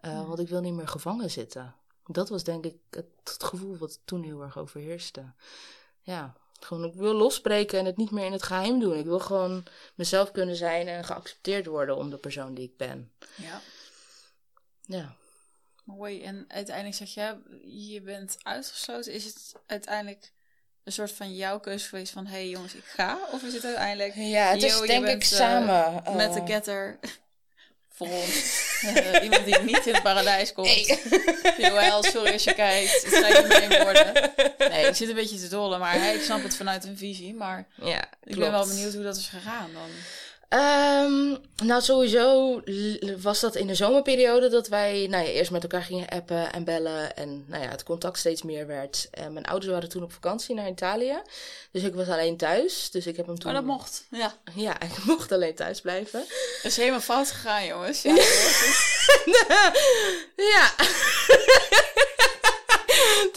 B: Uh, Want ik wil niet meer gevangen zitten. Dat was denk ik het, het gevoel wat toen heel erg overheerste. Ja, gewoon, ik wil losbreken en het niet meer in het geheim doen. Ik wil gewoon mezelf kunnen zijn en geaccepteerd worden om de persoon die ik ben.
A: Ja.
B: Ja.
A: Mooi. En uiteindelijk zeg je, je bent uitgesloten. Is het uiteindelijk een soort van jouw keuze geweest van... hé hey jongens, ik ga? Of is het uiteindelijk...
B: Ja, het is denk ik samen.
A: Uh, met de ketter *laughs* voor ons. *laughs* Uh, iemand die niet in het paradijs komt. Hey. Joël, sorry als je kijkt. Het zijn niet mijn woorden. Nee, ik zit een beetje te dollen, maar hey, ik snap het vanuit een visie. Maar
B: ja,
A: ik ben wel benieuwd hoe dat is gegaan dan.
B: Um, nou, sowieso was dat in de zomerperiode dat wij nou ja, eerst met elkaar gingen appen en bellen. En nou ja, het contact steeds meer werd. En mijn ouders waren toen op vakantie naar Italië. Dus ik was alleen thuis. Dus ik heb hem toen...
C: Oh, dat mocht, ja.
B: Ja, *laughs* ik mocht alleen thuis blijven.
C: Dat is helemaal fout gegaan, jongens. Ja, *laughs*
B: ja.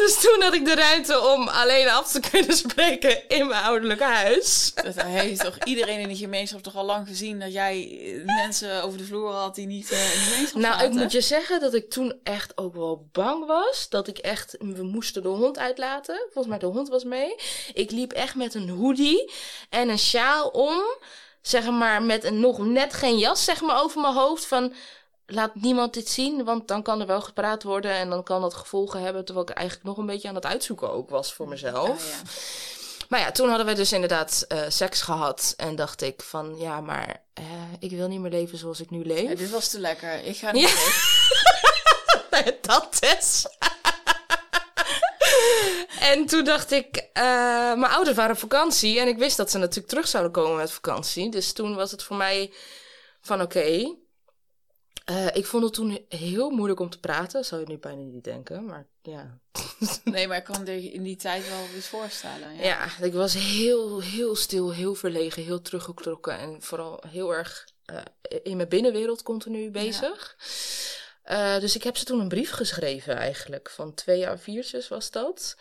B: Dus toen had ik de ruimte om alleen af te kunnen spreken in mijn ouderlijk huis.
C: Dat heeft toch iedereen in de gemeenschap toch al lang gezien dat jij mensen over de vloer had die niet uh, in de gemeenschap
B: Nou, ik moet je zeggen dat ik toen echt ook wel bang was. Dat ik echt, we moesten de hond uitlaten. Volgens mij de hond was mee. Ik liep echt met een hoodie en een sjaal om. Zeg maar met een nog net geen jas zeg maar over mijn hoofd van laat niemand dit zien, want dan kan er wel gepraat worden en dan kan dat gevolgen hebben, terwijl ik eigenlijk nog een beetje aan het uitzoeken ook was voor mezelf. Ja, Maar ja, toen hadden we dus inderdaad uh, seks gehad en dacht ik van ja, maar uh, ik wil niet meer leven zoals ik nu leef. Ja,
C: dit was te lekker. Ik ga niet
B: ja. *laughs* dat is. *laughs* en toen dacht ik, uh, mijn ouders waren op vakantie en ik wist dat ze natuurlijk terug zouden komen met vakantie. Dus toen was het voor mij van oké, uh, ik vond het toen heel moeilijk om te praten. Zou je nu bijna niet denken, maar ja. *laughs*
C: nee, maar ik kan er in die tijd wel eens voorstellen.
B: Ja. ja, ik was heel, heel stil, heel verlegen, heel teruggetrokken. En vooral heel erg uh, in mijn binnenwereld continu bezig. Ja. Uh, dus ik heb ze toen een brief geschreven eigenlijk. Van twee jaar viertjes was dat.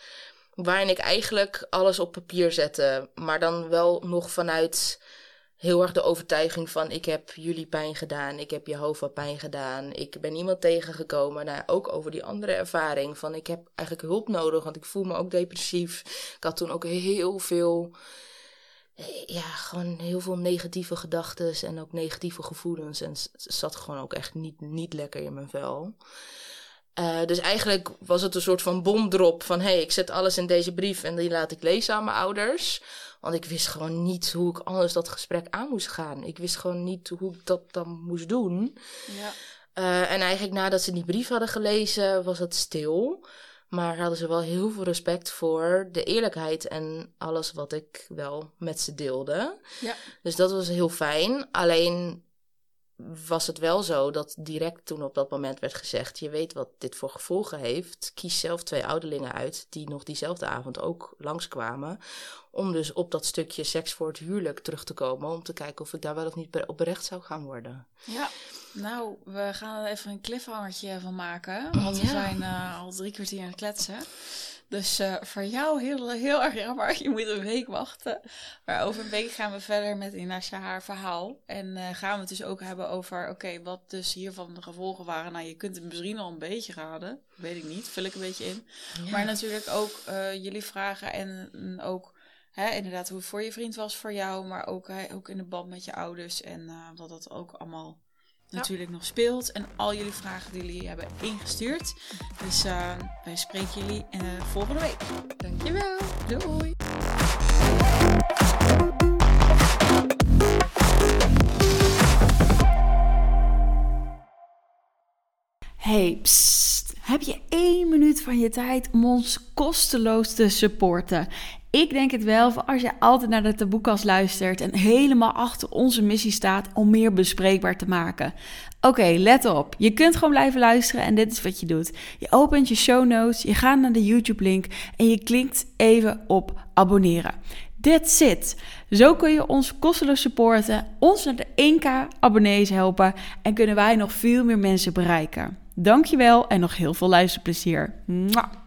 B: Waarin ik eigenlijk alles op papier zette. Maar dan wel nog vanuit heel erg de overtuiging van ik heb jullie pijn gedaan, ik heb je hoofd wat pijn gedaan, ik ben iemand tegengekomen. Nou, ook over die andere ervaring van ik heb eigenlijk hulp nodig, want ik voel me ook depressief. Ik had toen ook heel veel, eh, ja, gewoon heel veel negatieve gedachten en ook negatieve gevoelens. En het zat gewoon ook echt niet, niet lekker in mijn vel. Uh, dus eigenlijk was het een soort van bomdrop van hé, hey, ik zet alles in deze brief en die laat ik lezen aan mijn ouders. Want ik wist gewoon niet hoe ik anders dat gesprek aan moest gaan. Ik wist gewoon niet hoe ik dat dan moest doen. Ja. Uh, en eigenlijk nadat ze die brief hadden gelezen, was het stil. Maar hadden ze wel heel veel respect voor de eerlijkheid en alles wat ik wel met ze deelde. Ja. Dus dat was heel fijn. Alleen was het wel zo dat direct toen op dat moment werd gezegd: Je weet wat dit voor gevolgen heeft. Kies zelf twee ouderlingen uit die nog diezelfde avond ook langskwamen. Om dus op dat stukje seks voor het huwelijk terug te komen. Om te kijken of ik daar wel of niet op berecht zou gaan worden.
C: Ja, nou, we gaan er even een cliffhangertje van maken. Want we zijn uh, al drie kwartier aan het kletsen. Dus uh, voor jou heel, heel erg jammer. *laughs* Je moet een week wachten. Maar over een week gaan we verder met Inasha haar verhaal. En uh, gaan we het dus ook hebben over, oké, wat dus hiervan de gevolgen waren. Nou, je kunt het misschien al een beetje raden. Weet ik niet, vul ik een beetje in. Maar natuurlijk ook uh, jullie vragen en ook... Hè, inderdaad, hoe het voor je vriend was voor jou, maar ook, hè, ook in de band met je ouders. En dat dat ook allemaal natuurlijk nog speelt. En al jullie vragen die jullie hebben ingestuurd. Dus uh, wij spreken jullie uh, volgende week.
B: Dankjewel.
C: Doei.
A: Hey, psst. Heb je één minuut van je tijd om ons kosteloos te supporten? Ik denk het wel, als je altijd naar de taboekast luistert en helemaal achter onze missie staat om meer bespreekbaar te maken. Oké, let op. Je kunt gewoon blijven luisteren en dit is wat je doet. Je opent je show notes, je gaat naar de YouTube link en je klikt even op abonneren. That's it. Zo kun je ons kosteloos supporten, ons naar de 1k abonnees helpen en kunnen wij nog veel meer mensen bereiken. Dankjewel en nog heel veel luisterplezier. Mwah.